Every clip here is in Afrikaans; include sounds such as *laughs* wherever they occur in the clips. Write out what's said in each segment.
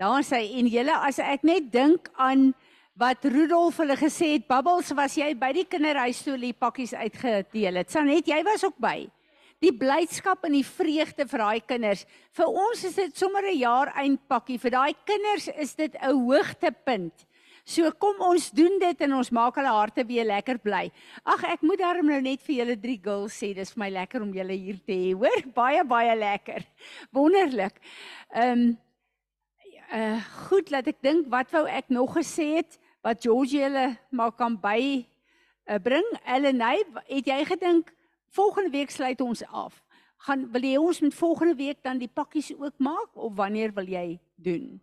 Daar sê en julle as ek net dink aan wat Rudolf hulle gesê het, Bubbles, was jy by die kinderhuis toe die pakkies uitgedeel het? Sanet, jy was ook by. Die blydskap en die vreugde vir daai kinders. Vir ons is dit sommer 'n jaar eindpakkie. Vir daai kinders is dit 'n hoogtepunt. So kom ons doen dit en ons maak hulle harte weer lekker bly. Ag ek moet daarom nou net vir julle drie girls sê, dis vir my lekker om julle hier te hê, hoor? Baie baie lekker. Wonderlik. Ehm um, uh goed, laat ek dink wat wou ek nog gesê het? wat George hulle maar kan by uh, bring. Ellenay, het jy gedink volgende week sluit ons af? Gaan wil jy ons met volgende week dan die pakkies ook maak of wanneer wil jy doen?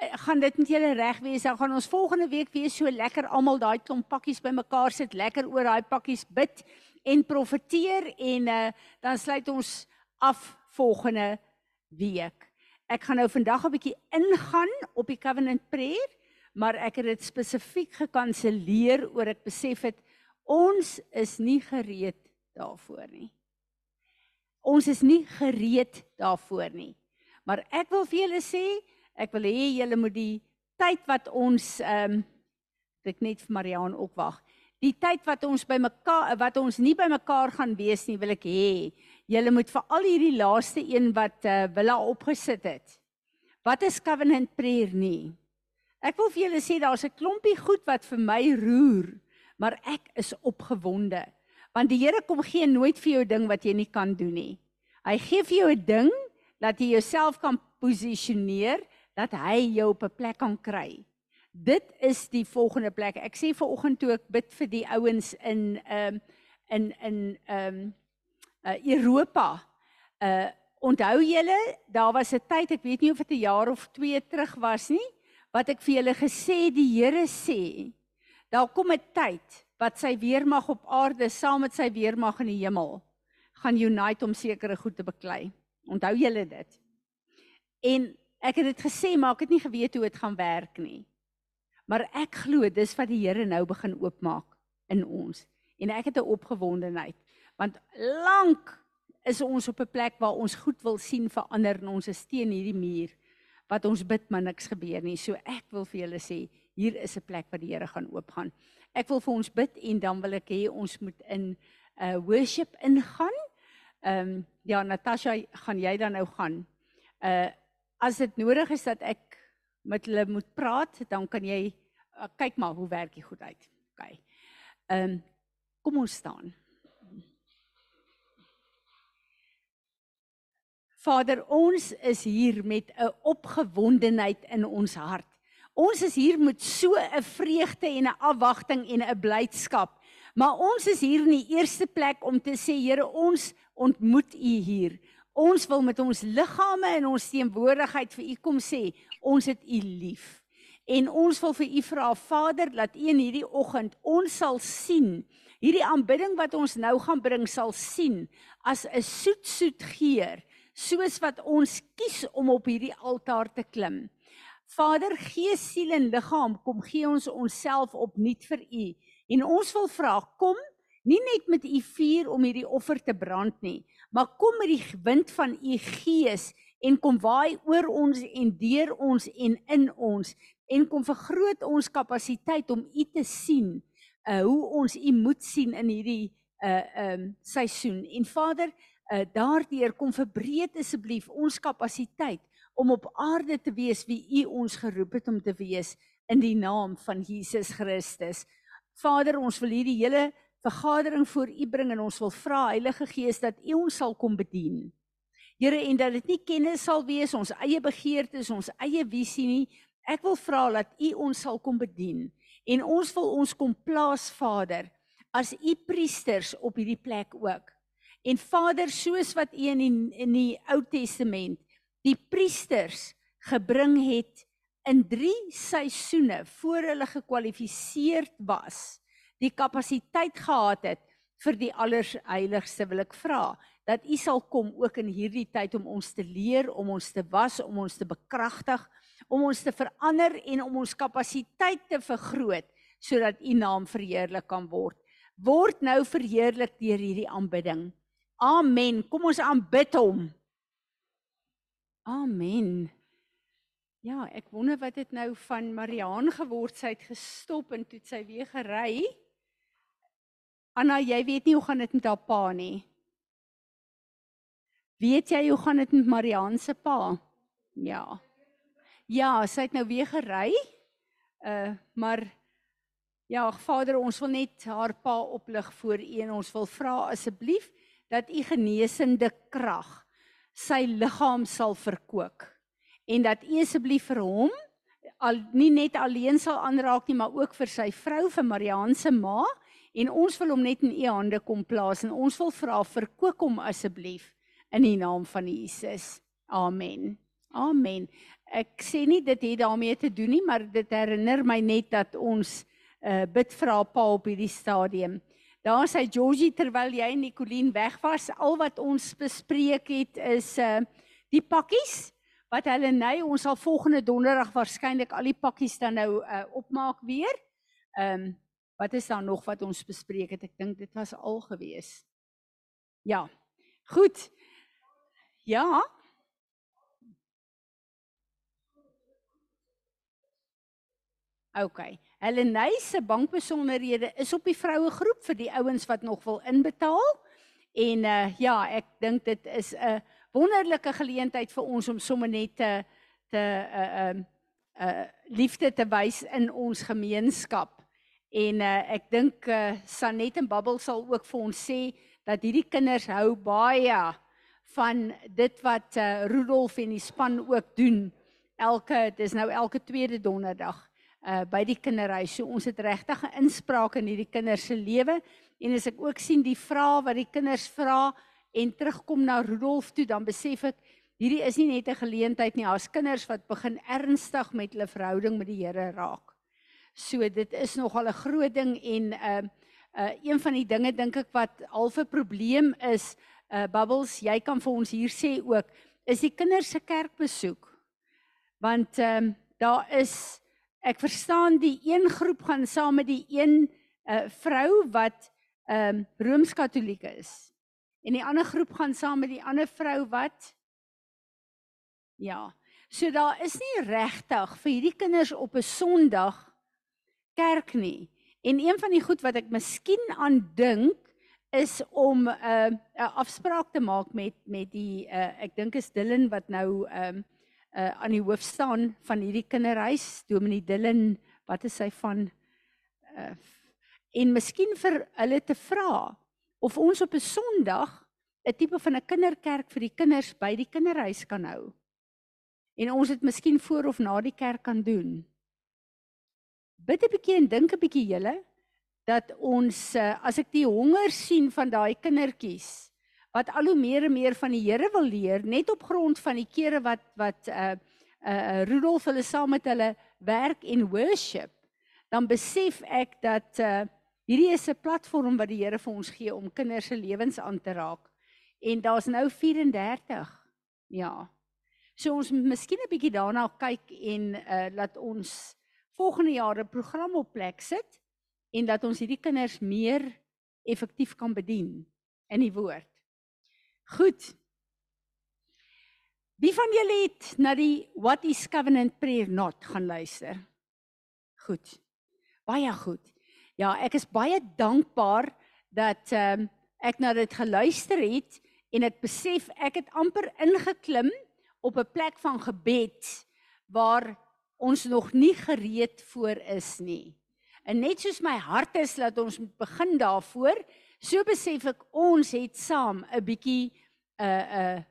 Eh, gaan dit net julle reg wees? Dan gaan ons volgende week weer so lekker almal daai klomp pakkies bymekaar sit, lekker oor daai pakkies bid en profeteer en uh, dan sluit ons af volgende week. Ek gaan nou vandag 'n bietjie ingaan op die covenant prayer maar ek het dit spesifiek gekanselleer oor ek besef het ons is nie gereed daarvoor nie. Ons is nie gereed daarvoor nie. Maar ek wil vir julle sê, ek wil hê julle moet die tyd wat ons ehm um, ek net vir Mariaan ook wag. Die tyd wat ons by mekaar wat ons nie by mekaar gaan wees nie, wil ek hê julle moet vir al hierdie laaste een wat uh, eh, Willa opgesit het. Wat is covenant prayer nie? Ek wil vir julle sê daar's 'n klompie goed wat vir my roer, maar ek is opgewonde. Want die Here kom gee nooit vir jou ding wat jy nie kan doen nie. Hy gee vir jou 'n ding dat jy jouself kan posisioneer dat hy jou op 'n plek kan kry. Dit is die volgende plek. Ek sê ver oggend toe ek bid vir die ouens in ehm um, in in ehm um, uh, Europa. Uh onthou julle, daar was 'n tyd, ek weet nie of dit 'n jaar of 2 terug was nie, wat ek vir julle gesê die Here sê daar kom 'n tyd wat sy weermag op aarde saam met sy weermag in die hemel gaan unite om sekere goed te beklei. Onthou julle dit. En ek het dit gesê maar ek het nie geweet hoe dit gaan werk nie. Maar ek glo dis wat die Here nou begin oopmaak in ons en ek het 'n opgewondenheid want lank is ons op 'n plek waar ons goed wil sien verander en ons is teen hierdie muur wat ons bid maar niks gebeur nie. So ek wil vir julle sê, hier is 'n plek waar die Here gaan oopgaan. Ek wil vir ons bid en dan wil ek hê ons moet in 'n uh, worship ingaan. Ehm um, ja, Natasha, gaan jy dan nou gaan? Uh as dit nodig is dat ek met hulle moet praat, dan kan jy uh, kyk maar hoe werk dit goed uit. OK. Ehm um, kom ons staan. Vader, ons is hier met 'n opgewondenheid in ons hart. Ons is hier met so 'n vreugde en 'n afwagting en 'n blydskap. Maar ons is hier in die eerste plek om te sê, Here, ons ontmoet U hier. Ons wil met ons liggame en ons teenwoordigheid vir U kom sê, ons het U lief. En ons wil vir U vra, Vader, dat U in hierdie oggend ons sal sien. Hierdie aanbidding wat ons nou gaan bring sal sien as 'n soet soet geur soos wat ons kies om op hierdie altaar te klim. Vader, gees, siel en liggaam, kom gee ons onsself opnuut vir U. En ons wil vra, kom nie net met U vuur om hierdie offer te brand nie, maar kom met die wind van U gees en kom waai oor ons en deur ons en in ons en kom vergroot ons kapasiteit om U te sien, uh hoe ons U moet sien in hierdie uh um seisoen. En Vader, uh, daardeur kom verbreed asseblief ons kapasiteit om op aarde te wees wie U ons geroep het om te wees in die naam van Jesus Christus. Vader, ons wil hierdie hele vergadering voor U bring en ons wil vra Heilige Gees dat U ons sal kom bedien. Here en dat dit nie kennis sal wees ons eie begeertes, ons eie visie nie. Ek wil vra dat U ons sal kom bedien en ons wil ons kom plaas Vader as U priesters op hierdie plek ook. En Vader, soos wat U in die, in die Ou Testament die priesters gebring het in 3 seisoene voor hulle gekwalifiseerd was, die kapasiteit gehad het vir die allerheiligste wil ek vra dat U sal kom ook in hierdie tyd om ons te leer, om ons te was, om ons te bekragtig, om ons te verander en om ons kapasiteit te vergroot sodat U naam verheerlik kan word. Word nou verheerlik deur hierdie aanbidding. Amen. Kom ons aanbid hom. Amen. Ja, ek wonder wat dit nou van Mariaan geword sy het gestop en toe sy weer gery. Anna, jy weet nie hoe gaan dit met haar pa nie. Weet jy hoe gaan dit met Mariaan se pa? Ja. Ja, sy het nou weer gery. Uh, maar ja, Vader, ons wil net haar pa oplig voor U en ons wil vra asseblief dat U genesende krag sy liggaam sal verkoop en dat U asseblief vir hom al nie net alleen sal aanraak nie, maar ook vir sy vrou, vir Mariaan se ma en ons wil hom net in U hande kom plaas en ons wil vra verkoop hom asseblief in die naam van Jesus. Amen. Amen. Ek sê nie dit het daarmee te doen nie, maar dit herinner my net dat ons uh, bid vir haar pa op hierdie stadium. Daar sê Georgie terwyl jy en Nicoline weg was, al wat ons bespreek het is uh die pakkies wat hulle nei ons sal volgende donderdag waarskynlik al die pakkies dan nou uh, opmaak weer. Ehm um, wat is daar nog wat ons bespreek het? Ek dink dit was al gewees. Ja. Goed. Ja. OK. Helene se bankbesonderhede is op die vroue groep vir die ouens wat nog wil inbetaal. En uh ja, ek dink dit is 'n wonderlike geleentheid vir ons om sommer net te te uh um uh, uh liefde te wys in ons gemeenskap. En uh ek dink uh Sanet en Babbel sal ook vir ons sê dat hierdie kinders hou baie van dit wat uh Rudolf en die span ook doen. Elke dis nou elke tweede donderdag uh by die kinderhuis. So ons het regtig 'n inspraak in hierdie kinders se lewe en as ek ook sien die vrae wat die kinders vra en terugkom na Rudolf toe, dan besef ek hierdie is nie net 'n geleentheid nie, daar's kinders wat begin ernstig met hulle verhouding met die Here raak. So dit is nogal 'n groot ding en uh uh een van die dinge dink ek wat half 'n probleem is, uh Bubbles, jy kan vir ons hier sê ook, is die kinders se kerkbesoek. Want ehm um, daar is ek verstaan die een groep gaan saam met die een uh vrou wat ehm um, rooms-katoliek is. En die ander groep gaan saam met die ander vrou wat Ja. So daar is nie regtig vir hierdie kinders op 'n Sondag kerk nie. En een van die goed wat ek miskien aan dink is om 'n uh, 'n afspraak te maak met met die uh, ek dink is Dillon wat nou ehm um, uh, aan die hoof staan van hierdie kinderhuis, Dominee Dillon, wat is hy van uh, en miskien vir hulle te vra of ons op 'n Sondag 'n tipe van 'n kinderkerk vir die kinders by die kinderhuis kan hou. En ons dit miskien voor of na die kerk kan doen. Bid 'n bietjie en dink 'n bietjie julle dat ons eh, as ek die honger sien van daai kindertjies wat al hoe meer en meer van die Here wil leer net op grond van die kere wat wat uh uh Rudolf hulle saam met hulle werk en worship dan besef ek dat uh hierdie is 'n platform wat die Here vir ons gee om kinders se lewens aan te raak. En daar's nou 34. Ja. So ons moet miskien 'n bietjie daarna kyk en uh laat ons volgende jaar 'n program op plek sit en dat ons hierdie kinders meer effektief kan bedien in die woord. Goed. Wie van julle het na die What is Covenant Prayer Not gaan luister? Goed. Baie goed. Ja, ek is baie dankbaar dat ehm um, ek na dit geluister het en ek besef ek het amper ingeklim op 'n plek van gebed waar ons nog nie gereed voor is nie. En net soos my hart is dat ons moet begin daarvoor, so besef ek ons het saam 'n bietjie 'n uh, 'n uh,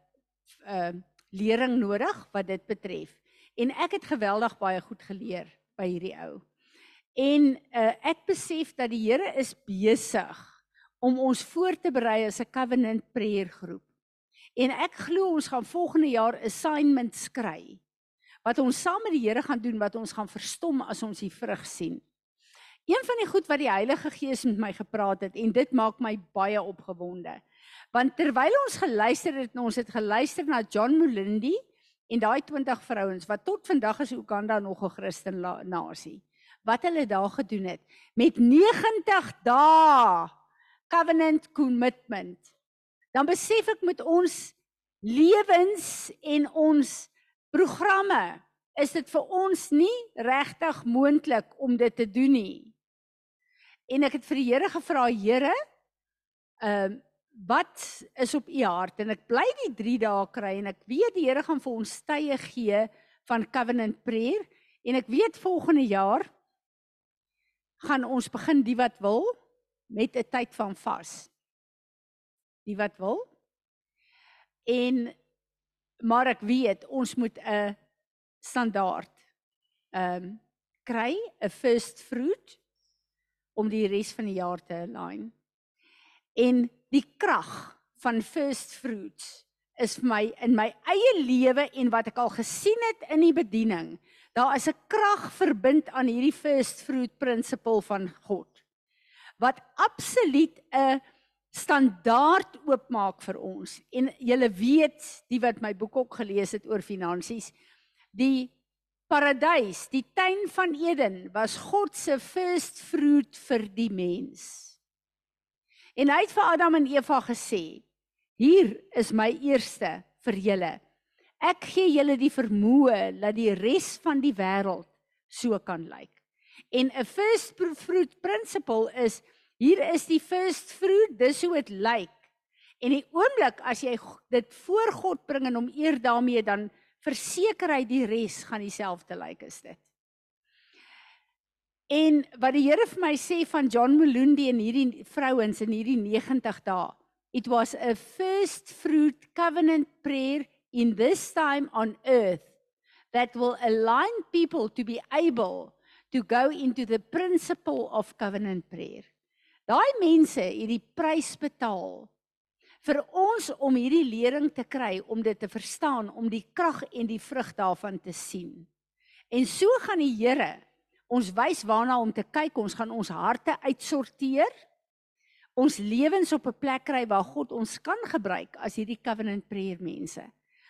'n uh, lering nodig wat dit betref. En ek het geweldig baie goed geleer by hierdie ou. En uh, ek besef dat die Here is besig om ons voor te berei as 'n covenant prayer groep. En ek glo ons gaan volgende jaar assignment skry wat ons saam met die Here gaan doen wat ons gaan verstom as ons die vrug sien. Een van die goed wat die Heilige Gees met my gepraat het en dit maak my baie opgewonde. Want terwyl ons geluister het, ons het geluister na John Mulindi en daai 20 vrouens wat tot vandag is Uganda nog 'n Christen nasie. Wat hulle daar gedoen het met 90 dae covenant commitment. Dan besef ek met ons lewens en ons programme is dit vir ons nie regtig moontlik om dit te doen nie. En ek het vir die Here gevra, Here, ehm uh, wat is op u hart? En ek bly die 3 dae kry en ek weet die Here gaan vir ons tye gee van covenant prayer en ek weet volgende jaar gaan ons begin die wat wil met 'n tyd van vas. Die wat wil. En maar ek weet ons moet 'n standaard ehm um, kry, 'n first fruit om die res van die jaar te align. En die krag van first fruits is vir my in my eie lewe en wat ek al gesien het in die bediening. Daar is 'n krag verbind aan hierdie first fruit principle van God wat absoluut 'n standaard oopmaak vir ons. En julle weet, die wat my boek ook gelees het oor finansies, die paradys, die tuin van Eden was God se first fruit vir die mens. En hy het vir Adam en Eva gesê: "Hier is my eerste vir julle. Ek gee julle die vermoë dat die res van die wêreld so kan lyk." En 'n first fruit principle is hier is die first fruit, dis hoe dit lyk. En die oomblik as jy dit voor God bring en hom eer daarmee dan verseker hy die res gaan dieselfde lyk as dit. En wat die Here vir my sê van John Melundi en hierdie vrouens in hierdie 90 dae. It was a first fruit covenant prayer in this time on earth that will align people to be able to go into the principle of covenant prayer. Daai mense het die prys betaal vir ons om hierdie lering te kry, om dit te verstaan, om die krag en die vrug daarvan te sien. En so gaan die Here Ons wys waarna om te kyk. Ons gaan ons harte uitsorteer. Ons lewens op 'n plek kry waar God ons kan gebruik as hierdie covenant prayer mense.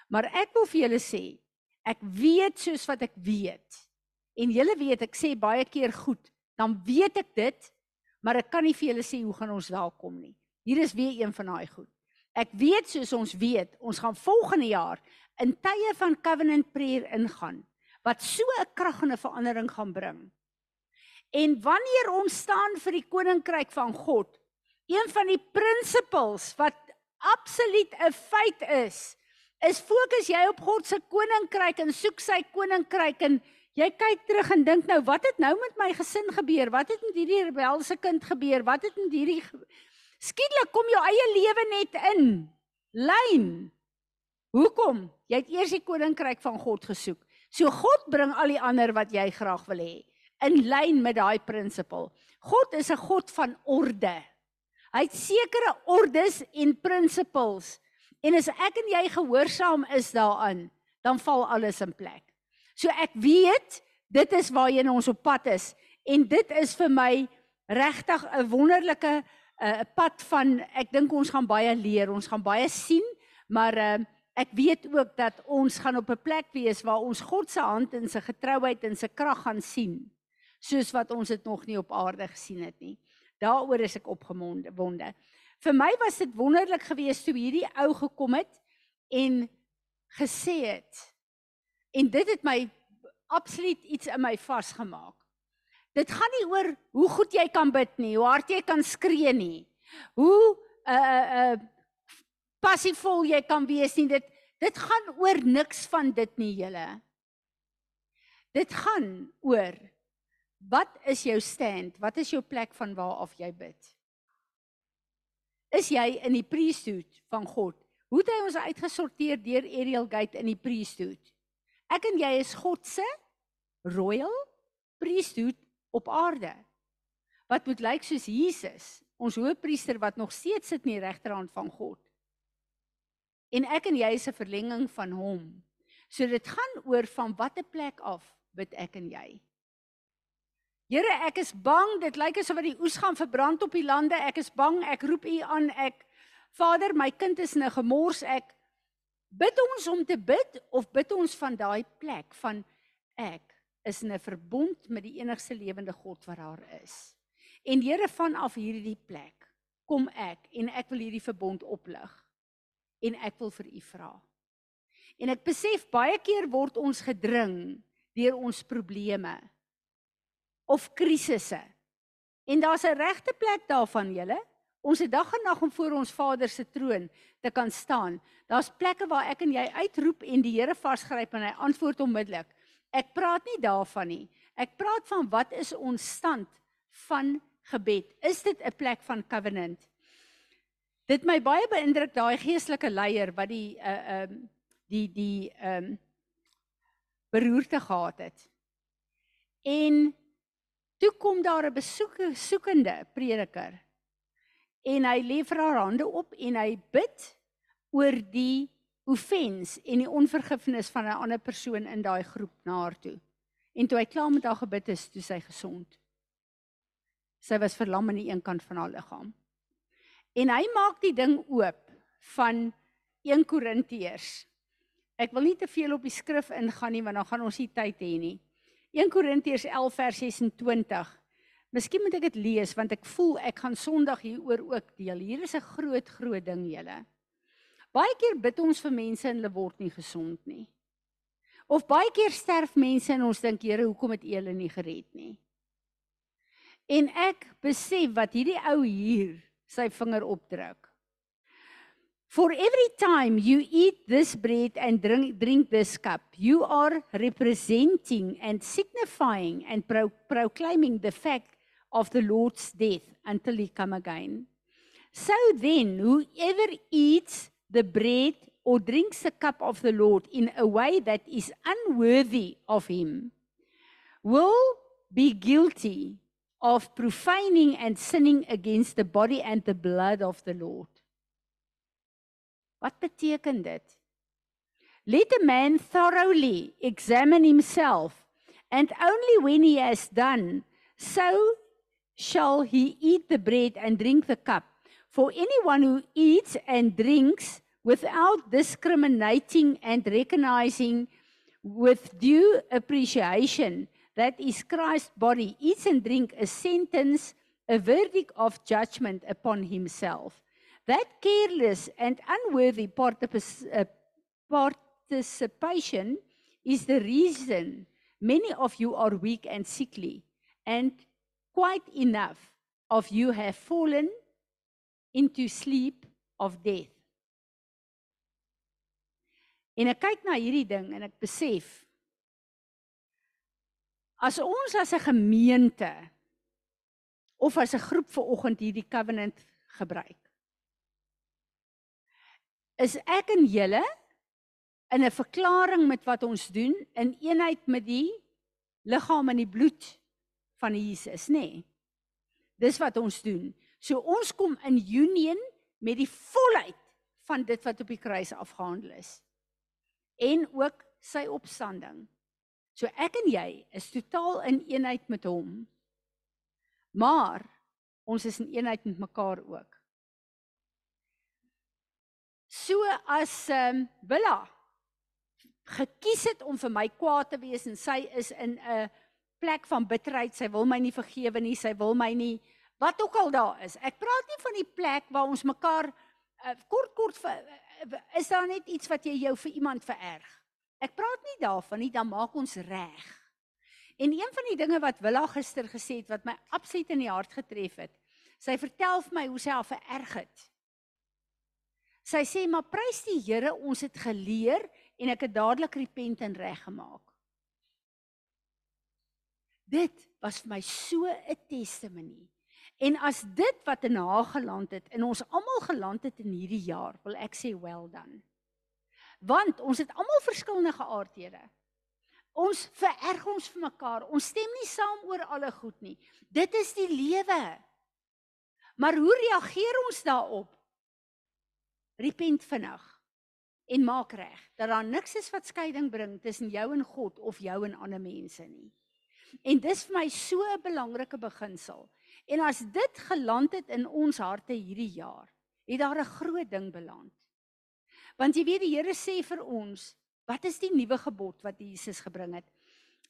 Maar ek wil vir julle sê, ek weet soos wat ek weet. En julle weet ek sê baie keer goed, dan weet ek dit, maar ek kan nie vir julle sê hoe gaan ons welkom nie. Hier is weer een van daai goed. Ek weet soos ons weet, ons gaan volgende jaar in tye van covenant prayer ingaan wat so 'n krag en 'n verandering gaan bring. En wanneer ons staan vir die koninkryk van God, een van die prinsipels wat absoluut 'n feit is, is fokus jy op God se koninkryk en soek sy koninkryk en jy kyk terug en dink nou, wat het nou met my gesin gebeur? Wat het met hierdie rebelse kind gebeur? Wat het met hierdie skielik kom jou eie lewe net in lyn. Hoekom? Jy het eers die koninkryk van God gesoek. So God bring al die ander wat jy graag wil hê in lyn met daai prinsipel. God is 'n God van orde. Hy het sekere ordes en prinsipels. En as ek en jy gehoorsaam is daaraan, dan val alles in plek. So ek weet dit is waarheen ons op pad is en dit is vir my regtig 'n wonderlike 'n uh, pad van ek dink ons gaan baie leer, ons gaan baie sien, maar uh, ek weet ook dat ons gaan op 'n plek wees waar ons God se hand en sy getrouheid en sy krag gaan sien soos wat ons dit nog nie op aarde gesien het nie. Daaroor is ek opgemonde wonde. Vir my was dit wonderlik geweest toe hierdie ou gekom het en gesê het en dit het my absoluut iets in my vasgemaak. Dit gaan nie oor hoe goed jy kan bid nie, hoe hard jy kan skree nie. Hoe uh uh passievol jy kan wees nie. Dit dit gaan oor niks van dit nie, julle. Dit gaan oor wat is jou stand? Wat is jou plek van waar af jy bid? Is jy in die priesthood van God? Hoe het hy ons uitgesorteer deur Ariel Gate in die priesthood? Ek en jy is God se royal priesthood op aarde. Wat moet lyk soos Jesus, ons hoëpriester wat nog steeds sit in die regterhand van God en ek en jy is 'n verlenging van hom. So dit gaan oor van watter plek af bid ek en jy. Here, ek is bang, dit lyk asof die oes gaan verbrand op die lande. Ek is bang, ek roep U aan. Ek Vader, my kind is in 'n gemors. Ek bid ons om te bid of bid ons van daai plek van ek is in 'n verbond met die enigste lewende God wat daar is. En Here, vanaf hierdie plek kom ek en ek wil hierdie verbond oplig en ek wil vir u vra. En ek besef baie keer word ons gedring deur ons probleme of krisisse. En daar's 'n regte plek daarvan julle. Ons het dag en nag om voor ons Vader se troon te kan staan. Daar's plekke waar ek en jy uitroep en die Here vasgryp en hy antwoord onmiddellik. Ek praat nie daarvan nie. Ek praat van wat is ons stand van gebed? Is dit 'n plek van covenant? Dit my baie beïndruk daai geestelike leier wat die uh ehm uh, die die ehm um, beroerte gehad het. En toe kom daar 'n besoeke soekende prediker. En hy lê vir haar hande op en hy bid oor die offens en die onvergifnis van 'n ander persoon in daai groep na haar toe. En toe hy klaar met haar gebid is, toe sy gesond. Sy was verlam aan die een kant van haar liggaam. En hy maak die ding oop van 1 Korintiërs. Ek wil nie te veel op die skrif ingaan nie want dan gaan ons nie tyd hê nie. 1 Korintiërs 11 vers 26. Miskien moet ek dit lees want ek voel ek gaan Sondag hieroor ook deel. Hier is 'n groot groot ding julle. Baie keer bid ons vir mense en hulle word nie gesond nie. Of baie keer sterf mense en ons dink Here, hoekom het U hulle nie gered nie? En ek besef wat hierdie ou hier sy vinger opdruk. For every time you eat this bread and drink, drink this cup, you are representing and signifying and pro- proclaiming the fact of the Lord's death until he come again. So then, whoever eats the bread or drinks the cup of the Lord in a way that is unworthy of him will be guilty of profaning and sinning against the body and the blood of the Lord. Wat beteken dit? Let a man thoroughly examine himself and only when he has done so shall he eat the bread and drink the cup. For anyone who eats and drinks without discriminating and recognizing with due appreciation that is Christ's body eats and drink a sentence, a verdict of judgment upon himself. That careless and unworthy uh, participation is the reason many of you are weak and sickly, and quite enough of you have fallen into sleep of death. En ek kyk na hierdie ding en ek besef as ons as 'n gemeente of as 'n groep ver oggend hierdie covenant gebruik is ek en julle in 'n verklaring met wat ons doen in eenheid met die liggaam en die bloed van Jesus, nê? Nee. Dis wat ons doen. So ons kom in union met die volheid van dit wat op die kruis afgehandel is. En ook sy opstanding. So ek en jy is totaal in eenheid met hom. Maar ons is in eenheid met mekaar ook. So as ehm um, Willa gekies het om vir my kwaad te wees en sy is in 'n plek van bitterheid, sy wil my nie vergewe nie, sy wil my nie wat ook al daar is. Ek praat nie van die plek waar ons mekaar uh, kort kort vir, uh, is daar net iets wat jy jou vir iemand vererg. Ek praat nie daarvan nie, dan maak ons reg. En een van die dinge wat Willa gister gesê het wat my absoluut in die hart getref het. Sy vertel vir my hoe sy haar vererg het. Sy sê maar prys die Here, ons het geleer en ek het dadelik repent en reggemaak. Dit was vir my so 'n testimonie. En as dit wat in haar geland het en ons almal geland het in hierdie jaar, wil ek sê well done. Want ons het almal verskillende geaardhede. Ons vererg ons vir mekaar. Ons stem nie saam oor alle goed nie. Dit is die lewe. Maar hoe reageer ons daarop? repent vinnig en maak reg dat daar niks is wat skeiding bring tussen jou en God of jou en ander mense nie. En dis vir my so 'n belangrike beginsel. En as dit geland het in ons harte hierdie jaar, het daar 'n groot ding beland. Want jy weet die Here sê vir ons, wat is die nuwe gebod wat Jesus gebring het?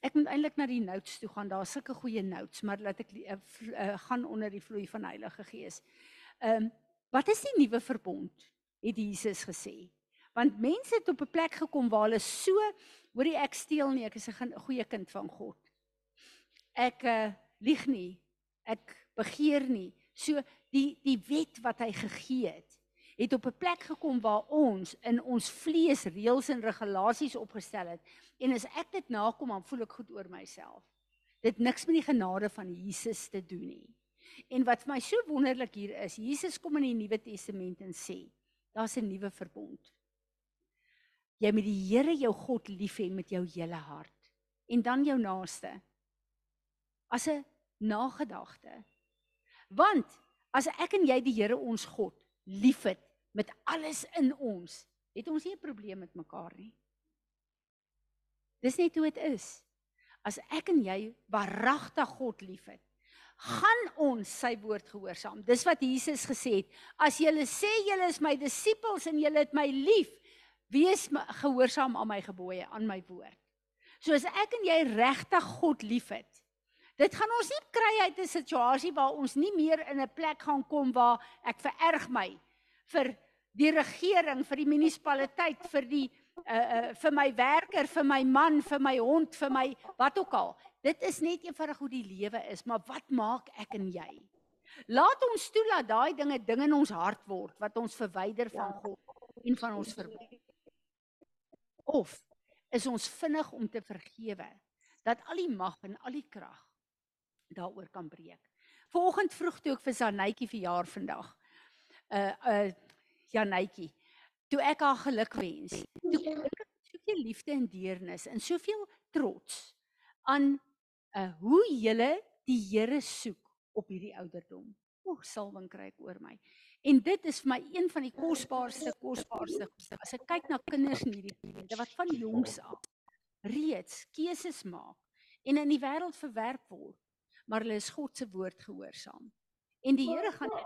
Ek moet eintlik na die notes toe gaan. Daar's sulke goeie notes, maar laat ek uh, uh, gaan onder die vloei van Heilige Gees. Ehm um, wat is die nuwe verbond? het Jesus gesê. Want mense het op 'n plek gekom waar hulle so, hoorie ek steel nie, ek is 'n goeie kind van God. Ek uh, lieg nie. Ek begeer nie. So die die wet wat hy gegee het, het op 'n plek gekom waar ons in ons vlees reëls en regulasies opgestel het. En as ek dit nakom, dan voel ek goed oor myself. Dit niks met die genade van Jesus te doen nie. En wat vir my so wonderlik hier is, Jesus kom in die Nuwe Testament en sê, daar's 'n nuwe verbond jy met die Here jou God lief hê met jou hele hart en dan jou naaste as 'n nagedagte want as ek en jy die Here ons God liefhet met alles in ons het ons nie 'n probleem met mekaar nie. Dis net hoe dit is. As ek en jy waaragtig God liefhet gaan ons sy woord gehoorsaam. Dis wat Jesus gesê het as julle sê julle is my disippels en julle het my lief Wees gehoorsaam aan my gebooie, aan my woord. So as ek en jy regtig God liefhet, dit gaan ons nie kry uit 'n situasie waar ons nie meer in 'n plek gaan kom waar ek vererg my vir die regering, vir die munisipaliteit, vir die uh uh vir my werker, vir my man, vir my hond, vir my wat ook al. Dit is net eenvoudig hoe die lewe is, maar wat maak ek en jy? Laat ons toelaat daai dinge ding in ons hart word wat ons verwyder van ja. God en van ons verbond of is ons vinnig om te vergewe dat al die mag en al die krag daaroor kan breek. Vanoggend vroeg toe ek vir Janetjie verjaar vandag. Uh uh Janetjie, toe ek haar geluk wens. Toe ek soveel liefde en deernis en soveel trots aan uh hoe julle die Here soek op hierdie ouderdom. O, salwing kry ek oor my. En dit is vir my een van die kosbaarste kosbaarste as ek kyk na kinders in hierdie gemeente wat van jongs af reeds keuses maak en in die wêreld verwerp word, maar hulle is God se woord gehoorsaam. En die Here gaan die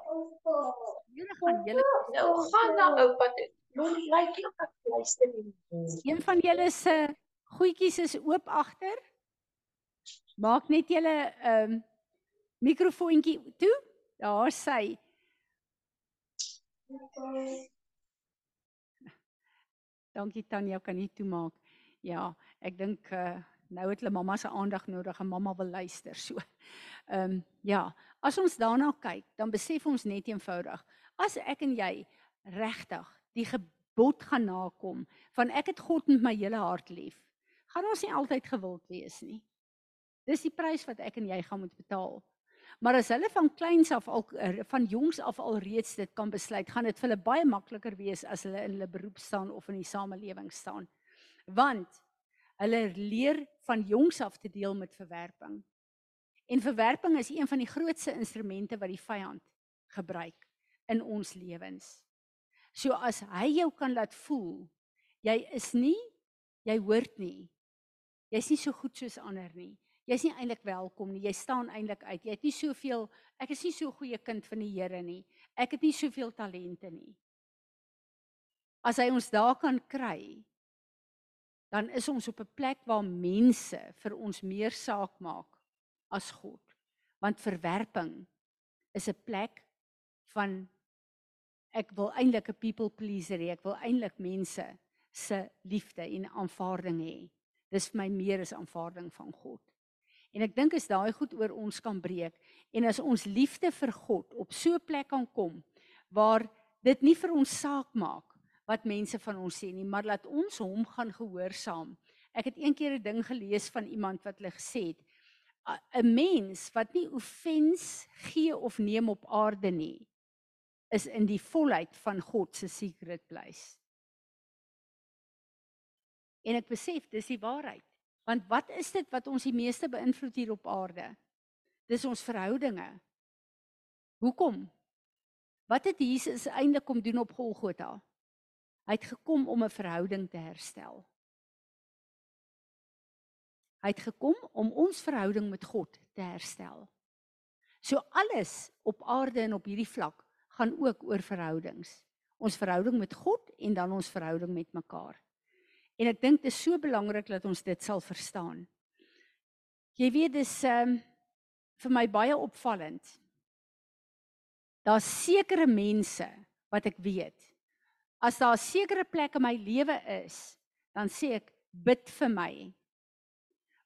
Here gaan julle nou gaan na oupa toe. Moenie lyk like ek luister nie. Een van julle se goedjies is oop agter. Maak net julle ehm um, mikrofoontjie toe. Daar sê Dankie Tanya, kan nie toemaak. Ja, ek dink uh, nou het hulle mamma se aandag nodig en mamma wil luister so. Ehm um, ja, as ons daarna kyk, dan besef ons net eenvoudig, as ek en jy regtig die gebod gaan nakom van ek het God met my hele hart lief, gaan ons nie altyd gewild wees nie. Dis die prys wat ek en jy gaan moet betaal. Maar as hulle van kleins af al er, van jongs af al reeds dit kan besluit, gaan dit vir hulle baie makliker wees as hulle in hulle beroep staan of in die samelewing staan. Want hulle leer van jongs af te deel met verwerping. En verwerping is een van die grootste instrumente wat die vyand gebruik in ons lewens. So as hy jou kan laat voel jy is nie jy hoort nie. Jy's nie so goed soos ander nie jy's nie eintlik welkom nie. Jy staan eintlik uit. Jy het nie soveel ek is nie so 'n goeie kind van die Here nie. Ek het nie soveel talente nie. As hy ons daar kan kry, dan is ons op 'n plek waar mense vir ons meer saak maak as God. Want verwerping is 'n plek van ek wil eintlik 'n people pleaser hê. Ek wil eintlik mense se liefde en aanvaarding hê. Dis vir my meer as aanvaarding van God. En ek dink as daai goed oor ons kan breek en as ons liefde vir God op so 'n plek kan kom waar dit nie vir ons saak maak wat mense van ons sê nie, maar laat ons hom gaan gehoorsaam. Ek het eendag 'n ding gelees van iemand wat hulle gesê het 'n mens wat nie offens gee of neem op aarde nie is in die volheid van God se secret place. En ek besef dis die waarheid. Want wat is dit wat ons die meeste beïnvloed hier op aarde? Dis ons verhoudinge. Hoekom? Wat het Jesus eintlik kom doen op Golgotha? Hy het gekom om 'n verhouding te herstel. Hy het gekom om ons verhouding met God te herstel. So alles op aarde en op hierdie vlak gaan ook oor verhoudings. Ons verhouding met God en dan ons verhouding met mekaar. En ek dink dit is so belangrik dat ons dit sal verstaan. Jy weet dis um, vir my baie opvallend. Daar's sekere mense wat ek weet As daar 'n sekere plek in my lewe is, dan sê ek bid vir my.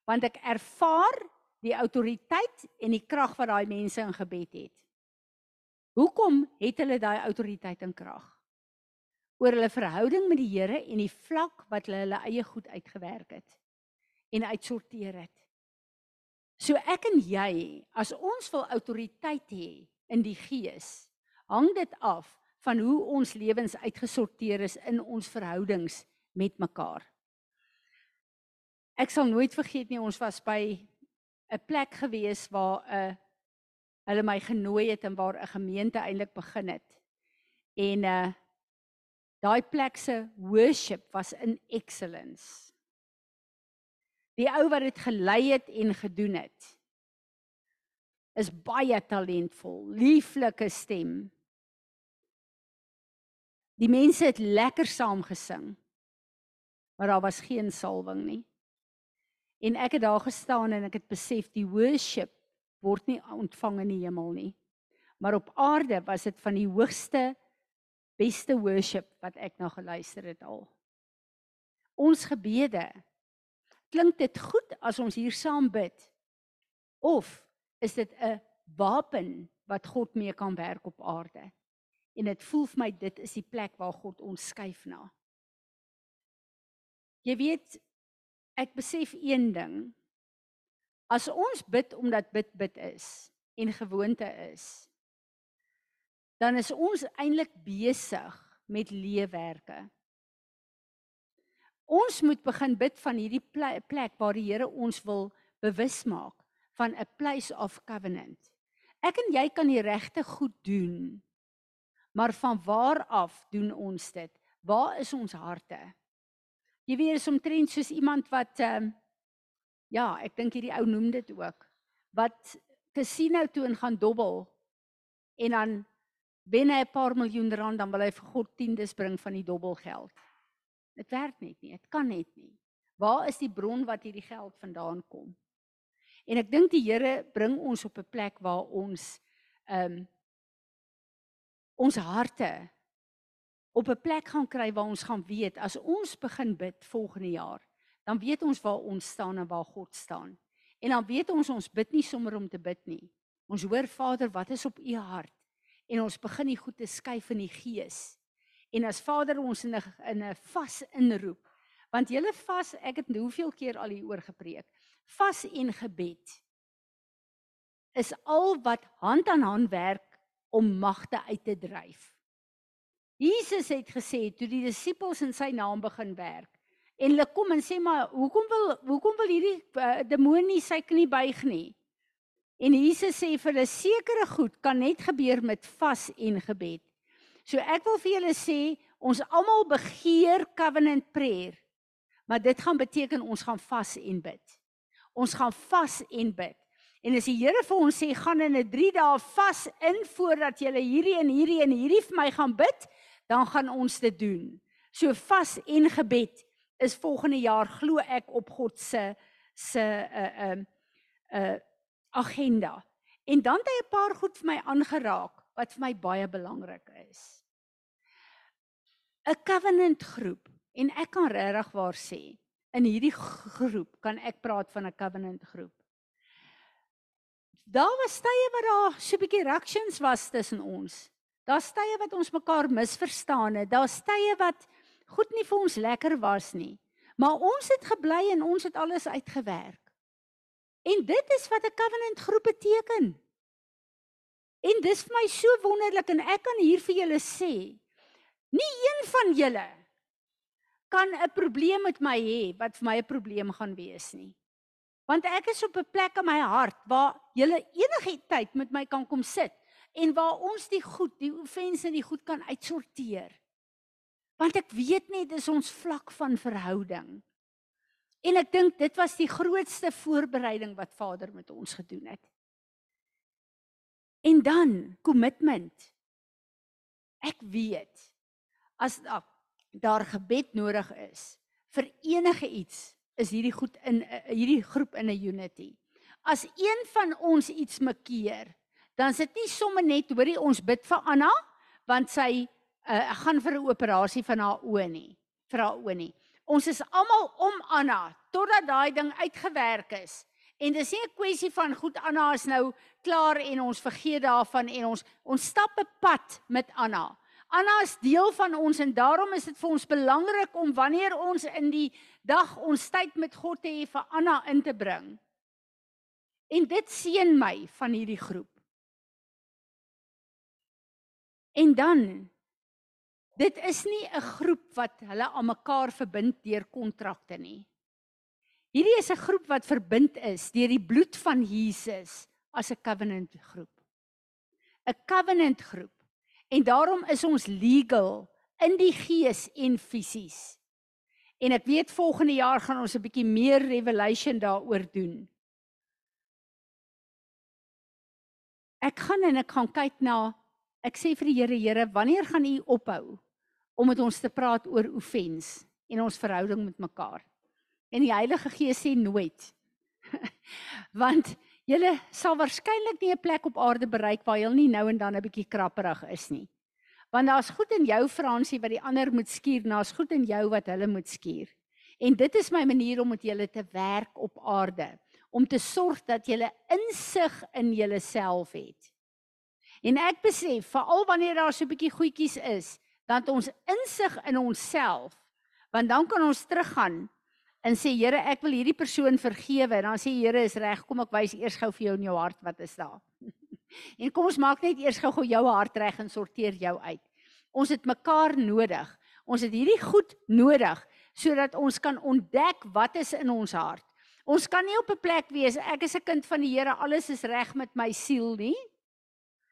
Want ek ervaar die autoriteit en die krag wat daai mense in gebed het. Hoekom het hulle daai autoriteit en krag? Oor hulle verhouding met die Here en die vlak wat hulle hulle eie goed uitgewerk het en uitsorteer het. So ek en jy, as ons wil autoriteit hê in die gees, hang dit af van hoe ons lewens uitgesorteer is in ons verhoudings met mekaar. Ek sal nooit vergeet nie ons was by 'n plek gewees waar 'n uh, hulle my genooi het en waar 'n gemeente eintlik begin het. En uh daai plek se worship was in excellence. Die ou wat dit gelei het en gedoen het is baie talentvol, lieflike stem. Die mense het lekker saam gesing. Maar daar was geen salwing nie. En ek het daar gestaan en ek het besef die worship word nie ontvang in die hemel nie. Maar op aarde was dit van die hoogste beste worship wat ek na geluister het al. Ons gebede klink dit goed as ons hier saam bid? Of is dit 'n wapen wat God mee kan werk op aarde? En dit voel vir my dit is die plek waar God ons skuif na. Jy weet ek besef een ding As ons bid omdat bid bid is en gewoonte is, dan is ons eintlik besig met leewerke. Ons moet begin bid van hierdie plek waar die Here ons wil bewus maak van 'n place of covenant. Ek en jy kan die regte goed doen. Maar van waar af doen ons dit? Waar is ons harte? Jy weet, is omtrent soos iemand wat ehm uh, Ja, ek dink hierdie ou noem dit ook. Wat casino toe en gaan dobbel en dan wen hy 'n paar miljoen rand dan wil hy vir God tiendes bring van die dobbelgeld. Dit werk net nie, dit kan net nie. Waar is die bron wat hierdie geld vandaan kom? En ek dink die Here bring ons op 'n plek waar ons ehm um, ons harte op 'n plek gaan kry waar ons gaan weet as ons begin bid volgende jaar dan weet ons waar ons staan en waar God staan. En dan weet ons ons bid nie sommer om te bid nie. Ons hoor Vader, wat is op u hart? En ons begin die goed te skuif in die gees. En as Vader ons in 'n in 'n vas inroep, want julle vas, ek het hoeveel keer al hier oor gepreek. Vas en gebed is al wat hand aan hand werk om magte uit te dryf. Jesus het gesê toe die disippels in sy naam begin werk, en hulle kom en sê maar hoekom wil hoekom wil hierdie uh, demonie sy knie buig nie? En Jesus sê vir hulle sekere goed kan net gebeur met vas en gebed. So ek wil vir julle sê ons almal begeer covenant prayer. Maar dit gaan beteken ons gaan vas en bid. Ons gaan vas en bid. En as die Here vir ons sê gaan in 'n 3 dae vas in voordat jy hierdie en hierdie en hierdie vir my gaan bid, dan gaan ons dit doen. So vas en gebed is volgende jaar glo ek op God se se 'n uh, 'n uh, uh, agenda. En dan het hy 'n paar goed vir my aangeraak wat vir my baie belangrik is. 'n Covenant groep en ek kan regtig waar sê in hierdie groep kan ek praat van 'n covenant groep. Daar was tye wat daar so 'n bietjie reactions was tussen ons. Daar's tye wat ons mekaar misverstaan het. Daar's tye wat goed nie vir ons lekker was nie. Maar ons het gebly en ons het alles uitgewerk. En dit is wat 'n covenant groep beteken. En dis vir my so wonderlik en ek kan hier vir julle sê, nie een van julle kan 'n probleem met my hê wat vir my 'n probleem gaan wees nie. Want ek is op 'n plek in my hart waar julle enige tyd met my kan kom sit en waar ons die goed, die offense en die goed kan uitsorteer. Want ek weet net dis ons vlak van verhouding. En ek dink dit was die grootste voorbereiding wat Vader met ons gedoen het. En dan commitment. Ek weet as daar gebed nodig is vir enige iets, is hierdie goed in hierdie groep in 'n unity. As een van ons iets makkeer, dan sit nie sommer net hoorie ons bid vir Anna want sy uh, gaan vir 'n operasie van haar oë nie, vir haar oë nie. Ons is almal om Anna totdat daai ding uitgewerk is. En dis nie 'n kwessie van goed Anna is nou klaar en ons vergeet daarvan en ons ons stap 'n pad met Anna. Anna is deel van ons en daarom is dit vir ons belangrik om wanneer ons in die dag ons tyd met God te hê vir Anna in te bring. En dit seën my van hierdie groep. En dan dit is nie 'n groep wat hulle aan mekaar verbind deur kontrakte nie. Hierdie is 'n groep wat verbind is deur die bloed van Jesus as 'n covenant groep. 'n Covenant groep. En daarom is ons legal in die gees en fisies. En ek weet volgende jaar gaan ons 'n bietjie meer revelation daaroor doen. Ek gaan en ek gaan kyk na ek sê vir die Here, Here, wanneer gaan U ophou om met ons te praat oor offens en ons verhouding met mekaar? En die Heilige Gees sê nooit. *laughs* Want julle sal waarskynlik nie 'n plek op aarde bereik waar jy nie nou en dan 'n bietjie krapperig is nie. Want daar's goed in jou Fransie wat die ander moet skuur, daar's goed in jou wat hulle moet skuur. En dit is my manier om met julle te werk op aarde, om te sorg dat julle insig in julleself het. En ek besef, veral wanneer daar so 'n bietjie goedjies is, dat ons insig in onsself, want dan kan ons teruggaan en sê Here, ek wil hierdie persoon vergewe. Dan sê Here is reg, kom ek wys eers gou vir jou in jou hart wat is daar. *laughs* en kom ons maak net eers gou-gou jou hart reg en sorteer jou uit. Ons het mekaar nodig. Ons het hierdie goed nodig sodat ons kan ontdek wat is in ons hart. Ons kan nie op 'n plek wees ek is 'n kind van die Here, alles is reg met my siel nie.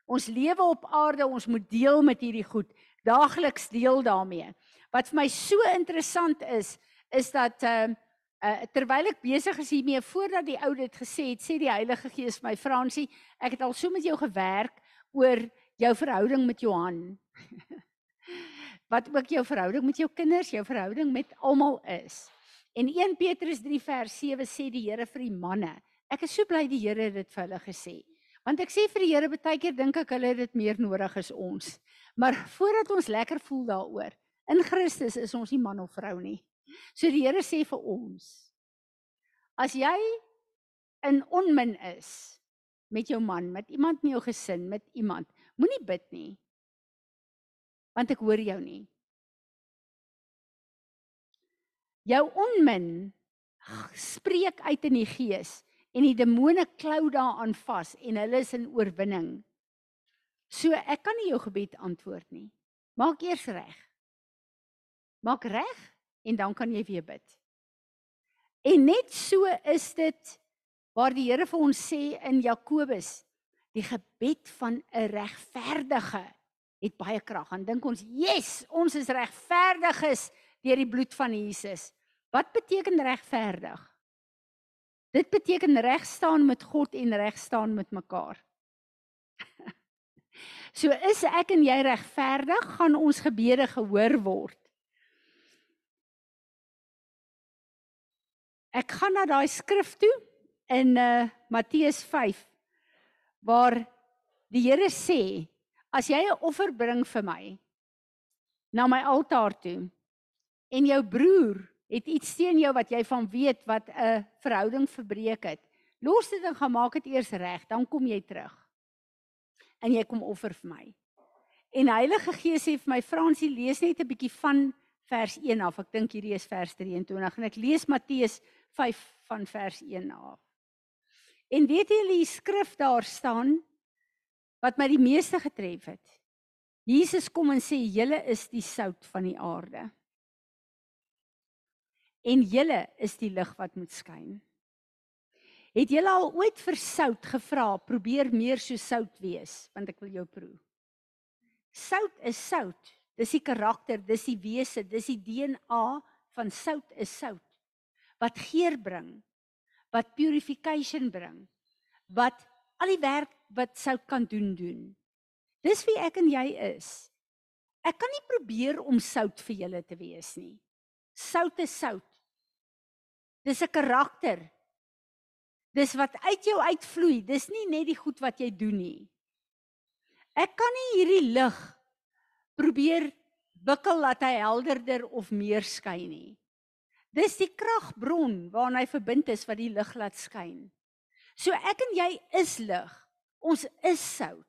Ons lewe op aarde, ons moet deel met hierdie goed, daagliks deel daarmee. Wat vir my so interessant is, is dat ehm uh, uh, terwyl ek besig is hiermee voordat die ou dit gesê het, sê die Heilige Gees my Fransie, ek het al so met jou gewerk oor jou verhouding met Johan. *laughs* Wat ook jou verhouding met jou kinders, jou verhouding met almal is. En 1 Petrus 3 vers 7 sê die Here vir die manne. Ek is so bly die Here het dit vir hulle gesê. Want ek sê vir die Here baie keer dink ek hulle het dit meer nodig as ons. Maar voordat ons lekker voel daaroor, in Christus is ons nie man of vrou nie. So die Here sê vir ons: As jy in onmin is met jou man, met iemand in jou gesin, met iemand, moenie bid nie. Want ek hoor jou nie. Jou onmin spreek uit in die gees en die demone klou daaraan vas en hulle is in oorwinning. So ek kan nie jou gebed antwoord nie. Maak eers reg. Maak reg en dan kan jy weer bid. En net so is dit waar die Here vir ons sê in Jakobus, die gebed van 'n regverdige het baie krag. Dan dink ons, "Yes, ons is regverdiges deur die bloed van Jesus." Wat beteken regverdig? Dit beteken reg staan met God en reg staan met mekaar. *laughs* so is ek en jy regverdig, gaan ons gebede gehoor word. Ek gaan na daai skrif toe in uh Matteus 5 waar die Here sê as jy 'n offer bring vir my na my altaar toe en jou broer het iets teen jou wat jy van weet wat 'n verhouding verbreek het los dit en gaan maak dit eers reg dan kom jy terug en jy kom offer vir my. En Heilige Gees sê vir my Fransie lees net 'n bietjie van vers 1 af. Ek dink hierdie is vers 23 en ek lees Matteus 5 van vers 1 af. En weet julle die skrif daar staan wat my die meeste getref het. Jesus kom en sê julle is die sout van die aarde. En julle is die lig wat moet skyn. Het julle al ooit vir sout gevra, probeer meer so sout wees, want ek wil jou proe. Sout is sout. Dis die karakter, dis die wese, dis die DNA van sout is sout wat geur bring, wat purification bring, wat al die werk wat sout kan doen doen. Dis wie ek en jy is. Ek kan nie probeer om sout vir julle te wees nie. Sout is sout. Dis 'n karakter. Dis wat uit jou uitvloei. Dis nie net die goed wat jy doen nie. Ek kan nie hierdie lig probeer wikkel dat hy helderder of meer skyn nie. Dis die kragbron waarna hy verbind is wat die lig laat skyn. So ek en jy is lig. Ons is sout.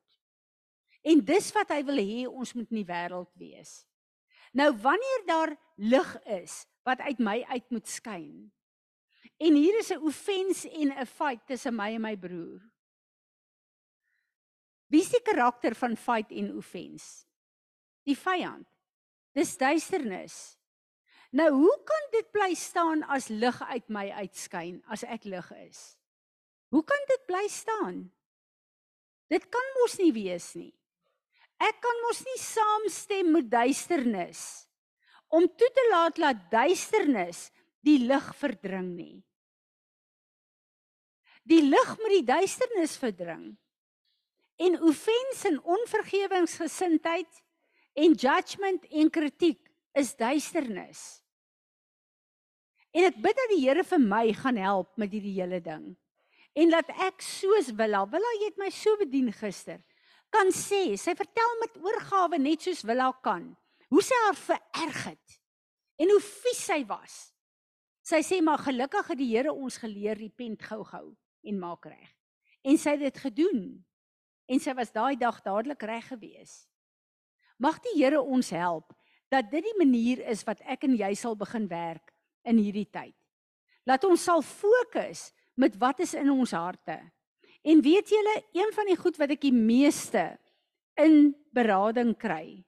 En dis wat hy wil hê ons moet in die wêreld wees. Nou wanneer daar lig is wat uit my uit moet skyn. En hier is 'n offense en 'n fight tussen my en my broer. Wie is die karakter van fight en offense? Die vyand. Dis duisternis. Nou hoe kan dit bly staan as lig uit my uitskyn as ek lig is? Hoe kan dit bly staan? Dit kan mos nie wees nie. Ek kan mos nie saamstem met duisternis om toe te laat dat duisternis die lig verdring nie. Die lig moet die duisternis verdring. En offense en onvergewensgesindheid en judgment en kritiek is duisternis. En ek bid dat die Here vir my gaan help met hierdie hele ding. En dat ek soos Willa, Willa jy het my so bedien gister, kan sê, sy vertel met oorgawe net soos Willa kan, hoe sy haar vererg het en hoe vies sy was. Sy sê maar gelukkig het die Here ons geleer repent gou-gou en maak reg. En sy het dit gedoen. En sy was daai dag dadelik reg gewees. Mag die Here ons help dat dit die manier is wat ek en jy sal begin werk in hierdie tyd. Laat ons sal fokus met wat is in ons harte. En weet julle, een van die goed wat ek die meeste in berading kry,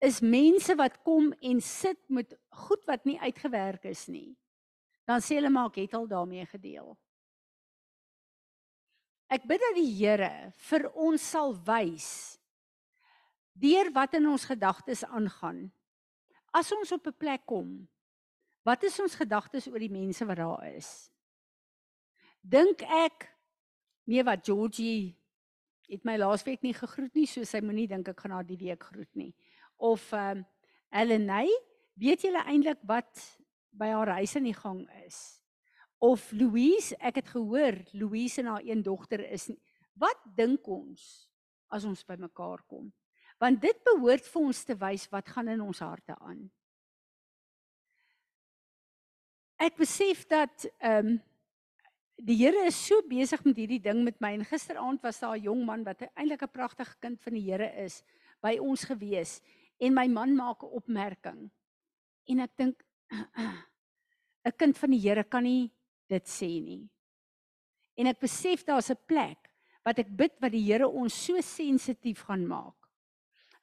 is mense wat kom en sit met goed wat nie uitgewerk is nie. Dan sê hulle maar ek het al daarmee gedeel. Ek bid dat die Here vir ons sal wys deur wat in ons gedagtes aangaan. As ons op 'n plek kom Wat is ons gedagtes oor die mense wat daar is? Dink ek nee wat Georgie het my laasweek nie gegroet nie, so sy moenie dink ek gaan haar die week groet nie. Of ehm um, Ellenay, weet julle eintlik wat by haar huis in die gang is? Of Louise, ek het gehoor Louise en haar een dogter is nie. Wat dink ons as ons by mekaar kom? Want dit behoort vir ons te wys wat gaan in ons harte aan. Ek besef dat ehm um, die Here is so besig met hierdie ding met my en gisteraand was daar 'n jong man wat eintlik 'n pragtige kind van die Here is by ons gewees en my man maak 'n opmerking en ek dink *clears throat* 'n kind van die Here kan nie dit sê nie. En ek besef daar's 'n plek wat ek bid wat die Here ons so sensitief gaan maak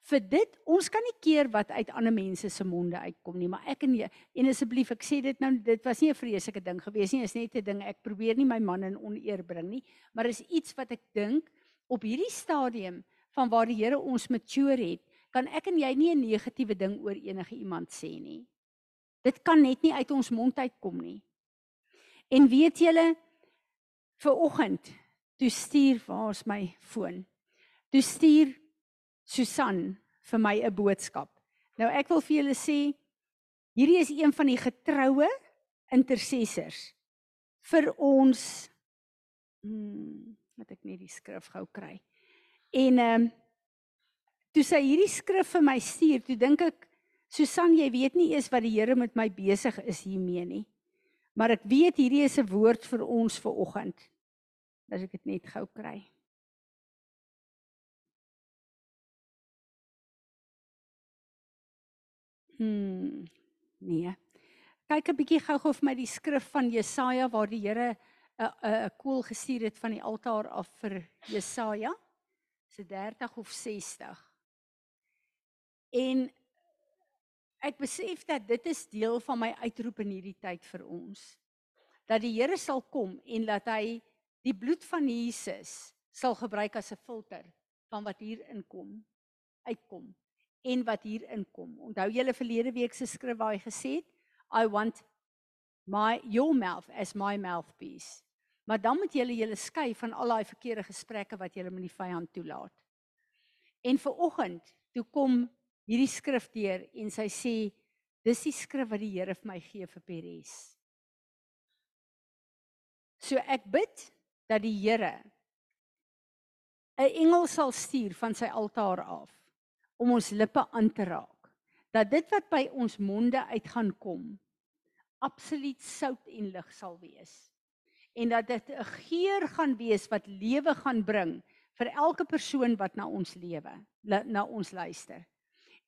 vir dit ons kan nie keer wat uit ander mense se monde uitkom nie maar ek en jy en asseblief ek sê dit nou dit was nie 'n vreeslike ding gewees nie is net 'n ding ek probeer nie my man in oneer bring nie maar is iets wat ek dink op hierdie stadium van waar die Here ons mature het kan ek en jy nie 'n negatiewe ding oor enige iemand sê nie. Dit kan net nie uit ons mond uitkom nie. En weet julle vir oggend toe stuur waar's my foon? Toe stuur Susan vir my 'n boodskap. Nou ek wil vir julle sê hierdie is een van die getroue intercessors vir ons hmm wat ek net die skrif gou kry. En ehm um, toe sy hierdie skrif vir my stuur, toe dink ek Susan, jy weet nie eers wat die Here met my besig is hiermee nie. Maar ek weet hierdie is 'n woord vir ons vir oggend. As ek dit net gou kry. Hmm. Nee. Kyk 'n bietjie gou-gou vir my die skrif van Jesaja waar die Here 'n 'n 'n koel gestuur het van die altaar af vir Jesaja. Se 30 of 60. En ek besef dat dit is deel van my uitroep in hierdie tyd vir ons. Dat die Here sal kom en dat hy die bloed van Jesus sal gebruik as 'n filter van wat hier inkom uitkom en wat hier inkom. Onthou julle verlede week se skrif waar hy gesê het, I want my your mouth as my mouthpiece. Maar dan moet julle julle skei van al daai verkeerde gesprekke wat julle met die vyand toelaat. En vir oggend, toe kom hierdie skrif deur en sy sê dis die skrif wat die Here vir my gee vir Peres. So ek bid dat die Here 'n engel sal stuur van sy altaar af om ons lippe aan te raak dat dit wat by ons monde uit gaan kom absoluut sout en lig sal wees. En dat dit 'n geur gaan wees wat lewe gaan bring vir elke persoon wat na ons lewe, na ons luister.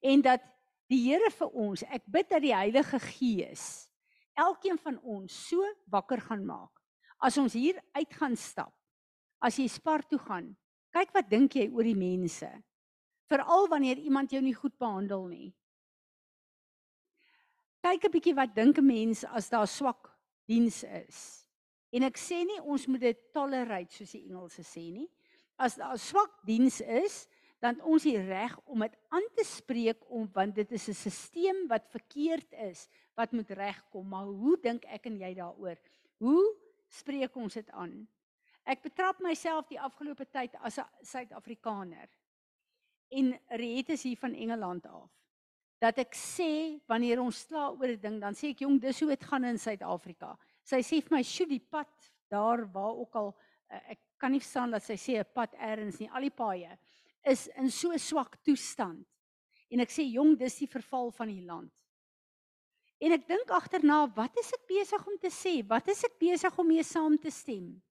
En dat die Here vir ons, ek bid dat die Heilige Gees elkeen van ons so wakker gaan maak. As ons hier uit gaan stap, as jy Spar toe gaan, kyk wat dink jy oor die mense? Veral wanneer iemand jou nie goed behandel nie kyk 'n bietjie wat dink 'n mens as daar swak diens is. En ek sê nie ons moet dit tolerate soos die Engelse sê nie. As daar swak diens is, dan ons hier reg om dit aan te spreek om want dit is 'n stelsel wat verkeerd is wat moet regkom. Maar hoe dink ek en jy daaroor? Hoe spreek ons dit aan? Ek betrap myself die afgelope tyd as 'n Suid-Afrikaner. En Riet is hier van Engeland af dat ek sê wanneer ons kla oor 'n ding dan sê ek jong dis hoe dit gaan in Suid-Afrika. Sy sê vir my sjoe die pad daar waar ook al uh, ek kan nie verstaan dat sy sê 'n pad eers nie al die paaie is in so swak toestand. En ek sê jong dis die verval van die land. En ek dink agterna wat is ek besig om te sê? Wat is ek besig om mee saam te stem?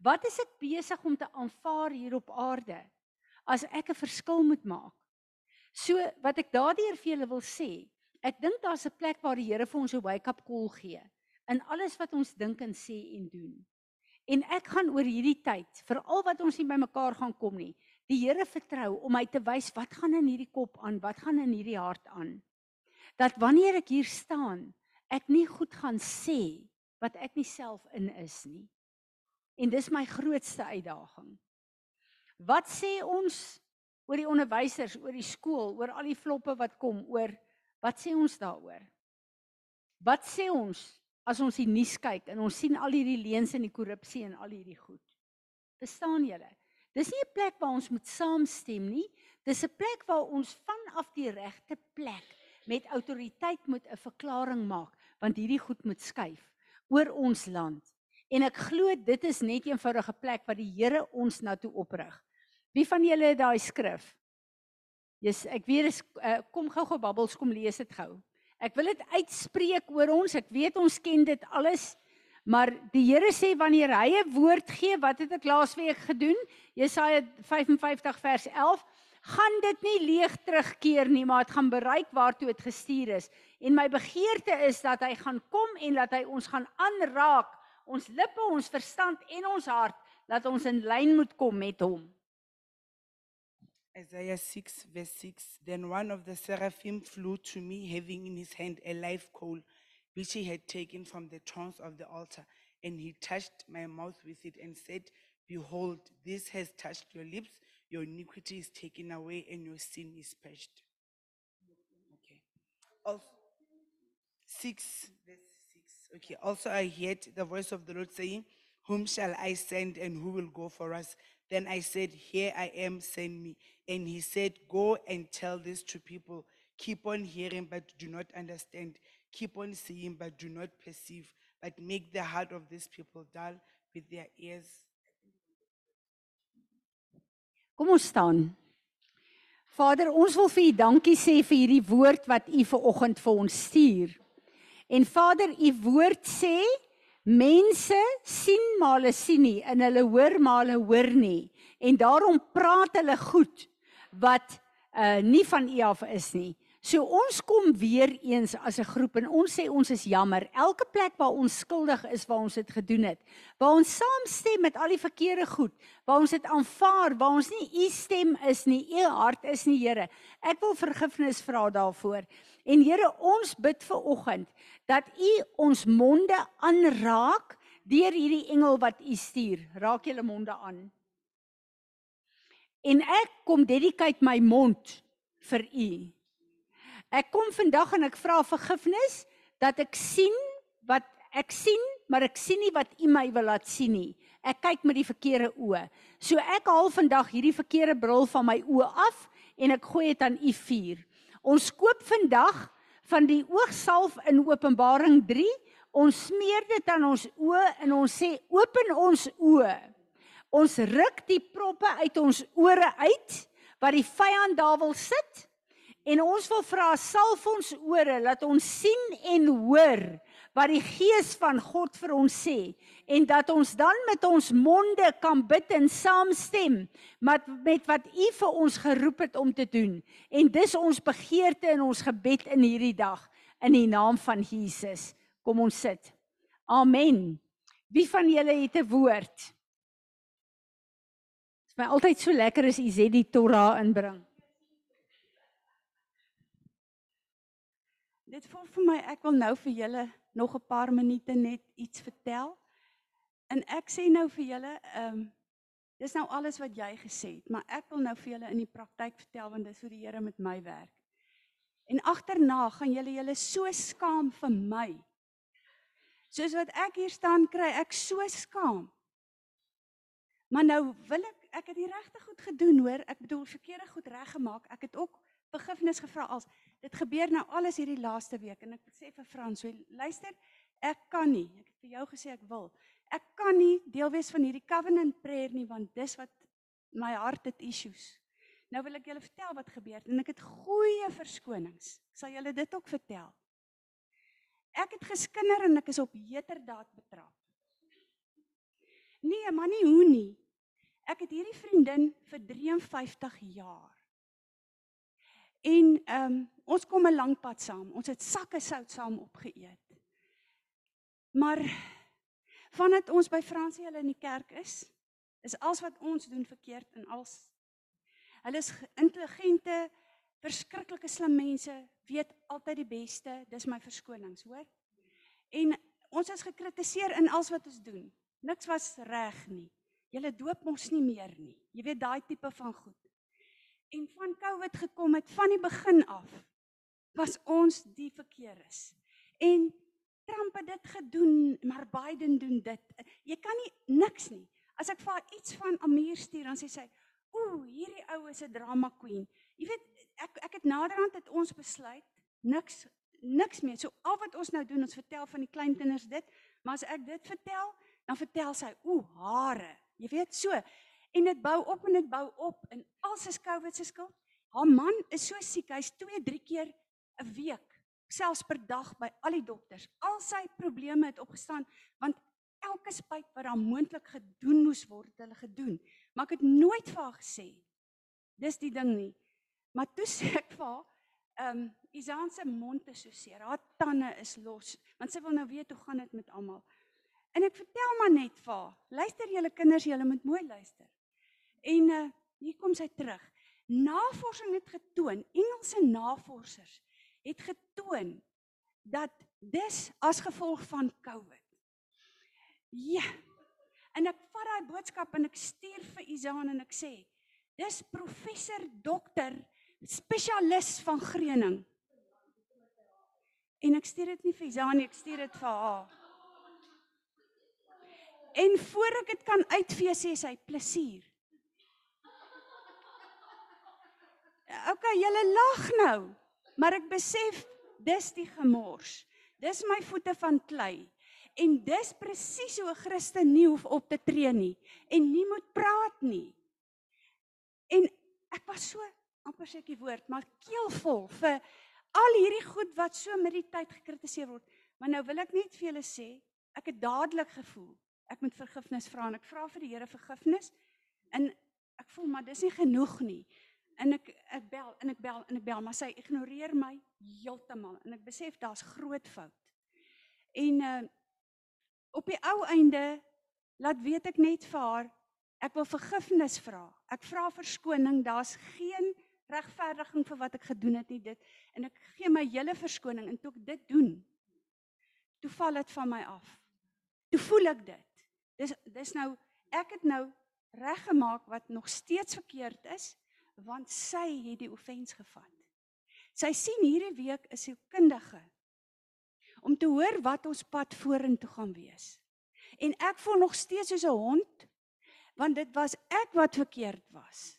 Wat is ek besig om te aanvaar hier op aarde as ek 'n verskil moet maak? So wat ek daardeur vir julle wil sê, ek dink daar's 'n plek waar die Here vir ons 'n wake-up call gee in alles wat ons dink en sê en doen. En ek gaan oor hierdie tyd, veral wat ons nie by mekaar gaan kom nie, die Here vertrou om my te wys wat gaan in hierdie kop aan, wat gaan in hierdie hart aan. Dat wanneer ek hier staan, ek nie goed gaan sê wat ek nie self in is nie. En dis my grootste uitdaging. Wat sê ons oor die onderwysers, oor die skool, oor al die floppe wat kom, oor wat sê ons daaroor? Wat sê ons as ons die nuus kyk en ons sien al hierdie leuns en die korrupsie en al hierdie goed? Verstaan julle? Dis nie 'n plek waar ons moet saamstem nie. Dis 'n plek waar ons vanaf die regte plek met autoriteit moet 'n verklaring maak want hierdie goed moet skuif oor ons land. En ek glo dit is net 'n eenvoudige plek wat die Here ons na toe oprig. Wie van julle het daai skrif? Jesus, ek weet is uh, kom gou-gou babbels kom lees dit gou. Ek wil dit uitspreek oor ons. Ek weet ons ken dit alles. Maar die Here sê wanneer hy 'n woord gee, wat het ek laasweek gedoen? Jesaja 55 vers 11, gaan dit nie leeg terugkeer nie, maar dit gaan bereik waartoe dit gestuur is. En my begeerte is dat hy gaan kom en dat hy ons gaan aanraak, ons lippe, ons verstand en ons hart, dat ons in lyn moet kom met hom. Isaiah 6, verse 6 Then one of the seraphim flew to me, having in his hand a live coal, which he had taken from the thorns of the altar. And he touched my mouth with it and said, Behold, this has touched your lips, your iniquity is taken away, and your sin is purged. Okay. Also, 6, verse 6. Okay. Also, I heard the voice of the Lord saying, Whom shall I send, and who will go for us? Then I said, Here I am, send me. And he said, Go and tell this to people. Keep on hearing, but do not understand. Keep on seeing, but do not perceive. But make the heart of these people dull with their ears. Kom ons staan. Vader, ons wil vir U dankie sê vir hierdie woord wat U ver oggend vir ons stuur. En Vader, U woord sê mense sien maar hulle sien nie en hulle hoor maar hulle hoor nie. En daarom praat hulle goed wat uh nie van U af is nie. So ons kom weer eens as 'n groep en ons sê ons is jammer. Elke plek waar ons skuldig is waar ons dit gedoen het, waar ons saamstem met al die verkeerde goed, waar ons dit aanvaar, waar ons nie U stem is nie, U hart is nie, Here. Ek wil vergifnis vra daarvoor. En Here, ons bid vir oggend dat U ons monde aanraak deur hierdie engel wat U stuur. Raak julle monde aan en ek kom dedicate my mond vir u. Ek kom vandag en ek vra vergifnis dat ek sien wat ek sien, maar ek sien nie wat u my wil laat sien nie. Ek kyk met die verkeerde oë. So ek haal vandag hierdie verkeerde bril van my oë af en ek gooi dit aan u vuur. Ons koop vandag van die oogsalf in Openbaring 3. Ons smeer dit aan ons oë en ons sê open ons oë. Ons ruk die proppe uit ons ore uit wat die vyand daar wil sit En ons wil vra salf ons ore dat ons sien en hoor wat die gees van God vir ons sê en dat ons dan met ons monde kan bid en saamstem met met wat U vir ons geroep het om te doen. En dis ons begeerte in ons gebed in hierdie dag in die naam van Jesus. Kom ons sit. Amen. Wie van julle het 'n woord? Dit is my altyd so lekker as u sê die Torah inbring. Dit voel vir my ek wil nou vir julle nog 'n paar minute net iets vertel. En ek sê nou vir julle, ehm um, dis nou alles wat jy gesê het, maar ek wil nou vir julle in die praktyk vertel want dis hoe die Here met my werk. En agterna gaan julle julle so skaam vir my. Soos wat ek hier staan kry ek so skaam. Maar nou wil ek ek het die regte goed gedoen hoor. Ek bedoel verkeerde goed reggemaak. Ek het ook vergifnis gevra als dit gebeur nou alles hierdie laaste week en ek sê vir Frans, so, luister, ek kan nie. Ek het vir jou gesê ek wil. Ek kan nie deel wees van hierdie covenant prayer nie want dis wat my hart het issues. Nou wil ek julle vertel wat gebeur en ek het goeie verskonings. Ek sal julle dit ook vertel. Ek het geskinder en ek is op heterdaad betrap. Nee, maar nie hoe nie. Ek het hierdie vriendin vir 53 jaar. En ehm um, ons kom 'n lang pad saam. Ons het sakke sout saam opgeëet. Maar vandat ons by Fransie hulle in die kerk is, is alles wat ons doen verkeerd en als hulle is intelligente, verskriklike slim mense, weet altyd die beste. Dis my verskonings, hoor? En ons is gekritiseer in alles wat ons doen. Niks was reg nie. Julle doop mos nie meer nie. Jy weet daai tipe van goed en van COVID gekom het van die begin af was ons die verkeer is. En Trump het dit gedoen, maar Biden doen dit. Jy kan nie niks nie. As ek vir iets van Amir stuur dan sê sy, "Ooh, hierdie ou is 'n drama queen." Jy weet, ek ek het naderhand het ons besluit niks niks meer. So al wat ons nou doen, ons vertel van die kleinkinders dit, maar as ek dit vertel, dan vertel sy, "Ooh, hare." Jy weet so en dit bou op en dit bou op en al sy COVID se skuld. Haar man is so siek, hy's 2, 3 keer 'n week, selfs per dag by al die dokters. Al sy probleme het opgestaan want elke spuit wat daar moontlik gedoen moes word, het hulle gedoen. Maar ek het nooit vir haar gesê dis die ding nie. Maar toe sê ek vir haar, ehm um, Isaan se mond is so seer, haar tande is los, want sy wil nou weet hoe gaan dit met almal. En ek vertel maar net vir haar, luister julle kinders, julle moet mooi luister. En uh, hier kom sy terug. Navorsing het getoon, Engelse navorsers het getoon dat dis as gevolg van COVID. Ja. En ek vat daai boodskap en ek stuur vir Izaan en ek sê, dis professor dokter spesialis van greening. En ek stuur dit nie vir Izaan nie, ek stuur dit vir haar. En voor ek dit kan uitvee sê sy plesier. Okay, julle lag nou. Maar ek besef dis die gemors. Dis my voete van klei. En dis presies hoe 'n Christen nie hoef op te tree nie en nie moet praat nie. En ek was so amper sê ek die woord, maar keelvol vir al hierdie goed wat so met die tyd gekritiseer word. Maar nou wil ek net vir julle sê, ek het dadelik gevoel ek moet vergifnis vra en ek vra vir die Here vergifnis en ek voel maar dis nie genoeg nie en ek ek bel en ek bel en ek bel maar sy ignoreer my heeltemal en ek besef daar's groot fout. En uh op die ou einde laat weet ek net vir haar ek wil vergifnis vra. Ek vra verskoning. Daar's geen regverdiging vir wat ek gedoen het nie dit en ek gee my hele verskoning en toe ek dit doen toe val dit van my af. Toe voel ek dit. Dis dis nou ek het nou reggemaak wat nog steeds verkeerd is want sy het die offens gevat. Sy sien hierdie week is sy kundige om te hoor wat ons pad vorentoe gaan wees. En ek voel nog steeds soos 'n hond want dit was ek wat verkeerd was.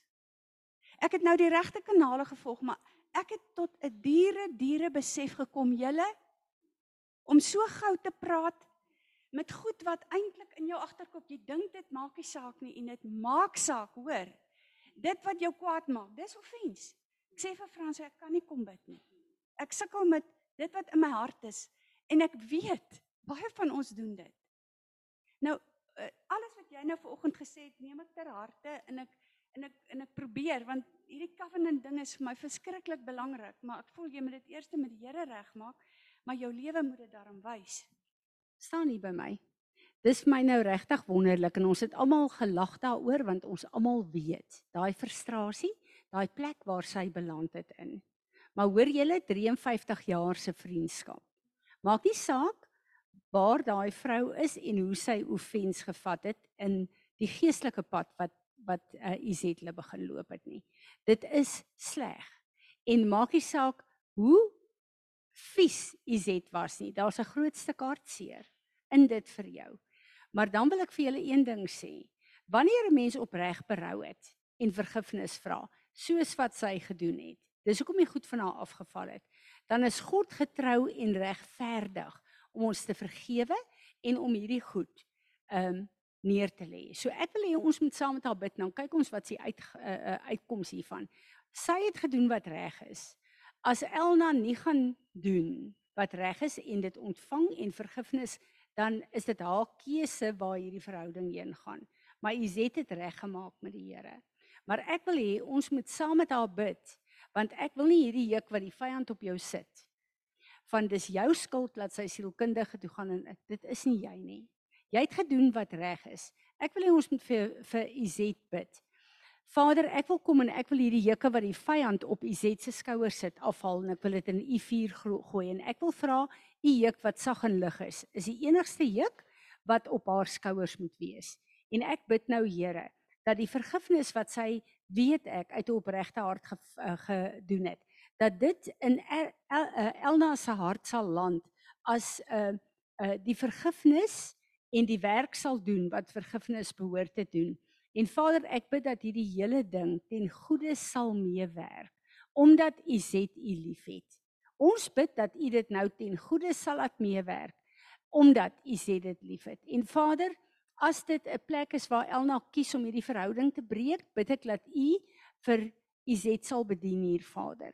Ek het nou die regte kanale gevolg, maar ek het tot 'n diere diere besef gekom julle om so gou te praat met goed wat eintlik in jou agterkop jy dink dit maak nie saak nie en dit maak saak, hoor dit wat jou kwaad maak, dis offens. Ek sê vir Frans ek kan nie kom bid nie. Ek sukkel met dit wat in my hart is en ek weet baie van ons doen dit. Nou uh, alles wat jy nou vanoggend gesê het, neem ek ter harte en ek en ek en ek probeer want hierdie covenant ding is vir my verskriklik belangrik, maar ek voel jy moet dit eers met die Here regmaak, maar jou lewe moet dit daarom wys. staan hier by my. Dis vir my nou regtig wonderlik en ons het almal gelag daaroor want ons almal weet daai frustrasie, daai plek waar sy beland het in. Maar hoor julle 53 jaar se vriendskap. Maak nie saak waar daai vrou is en hoe sy offens gevat het in die geestelike pad wat wat uh, Isetle begin loop het nie. Dit is sleg. En maak nie saak hoe vies Iset was nie. Daar's 'n groot stuk hartseer in dit vir jou. Maar dan wil ek vir julle een ding sê. Wanneer 'n mens opreg berou het en vergifnis vra, soos wat sy gedoen het. Dis hoekom die goed van haar afgeval het. Dan is God getrou en regverdig om ons te vergewe en om hierdie goed ehm um, neer te lê. So ek wil hê ons moet saam met haar bid nou. Kyk ons wat sy uit uh, uh, uitkoms hiervan. Sy het gedoen wat reg is. As Elna nie gaan doen wat reg is en dit ontvang en vergifnis, dan is dit haar keuse waar hierdie verhouding heen gaan. Maar Izet het reg gemaak met die Here. Maar ek wil hê ons moet saam met haar bid, want ek wil nie hierdie juk wat die vyand op jou sit van dis jou skuld dat sy sielkundige toe gaan en dit is nie jy nie. Jy het gedoen wat reg is. Ek wil hê ons moet vir vir Izet bid. Vader, ek wil kom en ek wil hierdie jukke wat die vyand op Izet se skouers sit afhaal en ek wil dit in u vuur gooi en ek wil vra u juk wat sag en lig is, is die enigste juk wat op haar skouers moet wees. En ek bid nou Here dat die vergifnis wat sy weet ek uit 'n opregte hart ge, uh, gedoen het, dat dit in El, El, El, Elna se hart sal land as 'n uh, uh, die vergifnis en die werk sal doen wat vergifnis behoort te doen. En Vader, ek bid dat hierdie hele ding ten goeie sal meewerk omdat U set U liefhet. Ons bid dat U dit nou ten goeie sal laat meewerk omdat U set dit liefhet. En Vader, as dit 'n plek is waar Elna kies om hierdie verhouding te breek, bid ek dat U vir Izet sal bedien hier, Vader,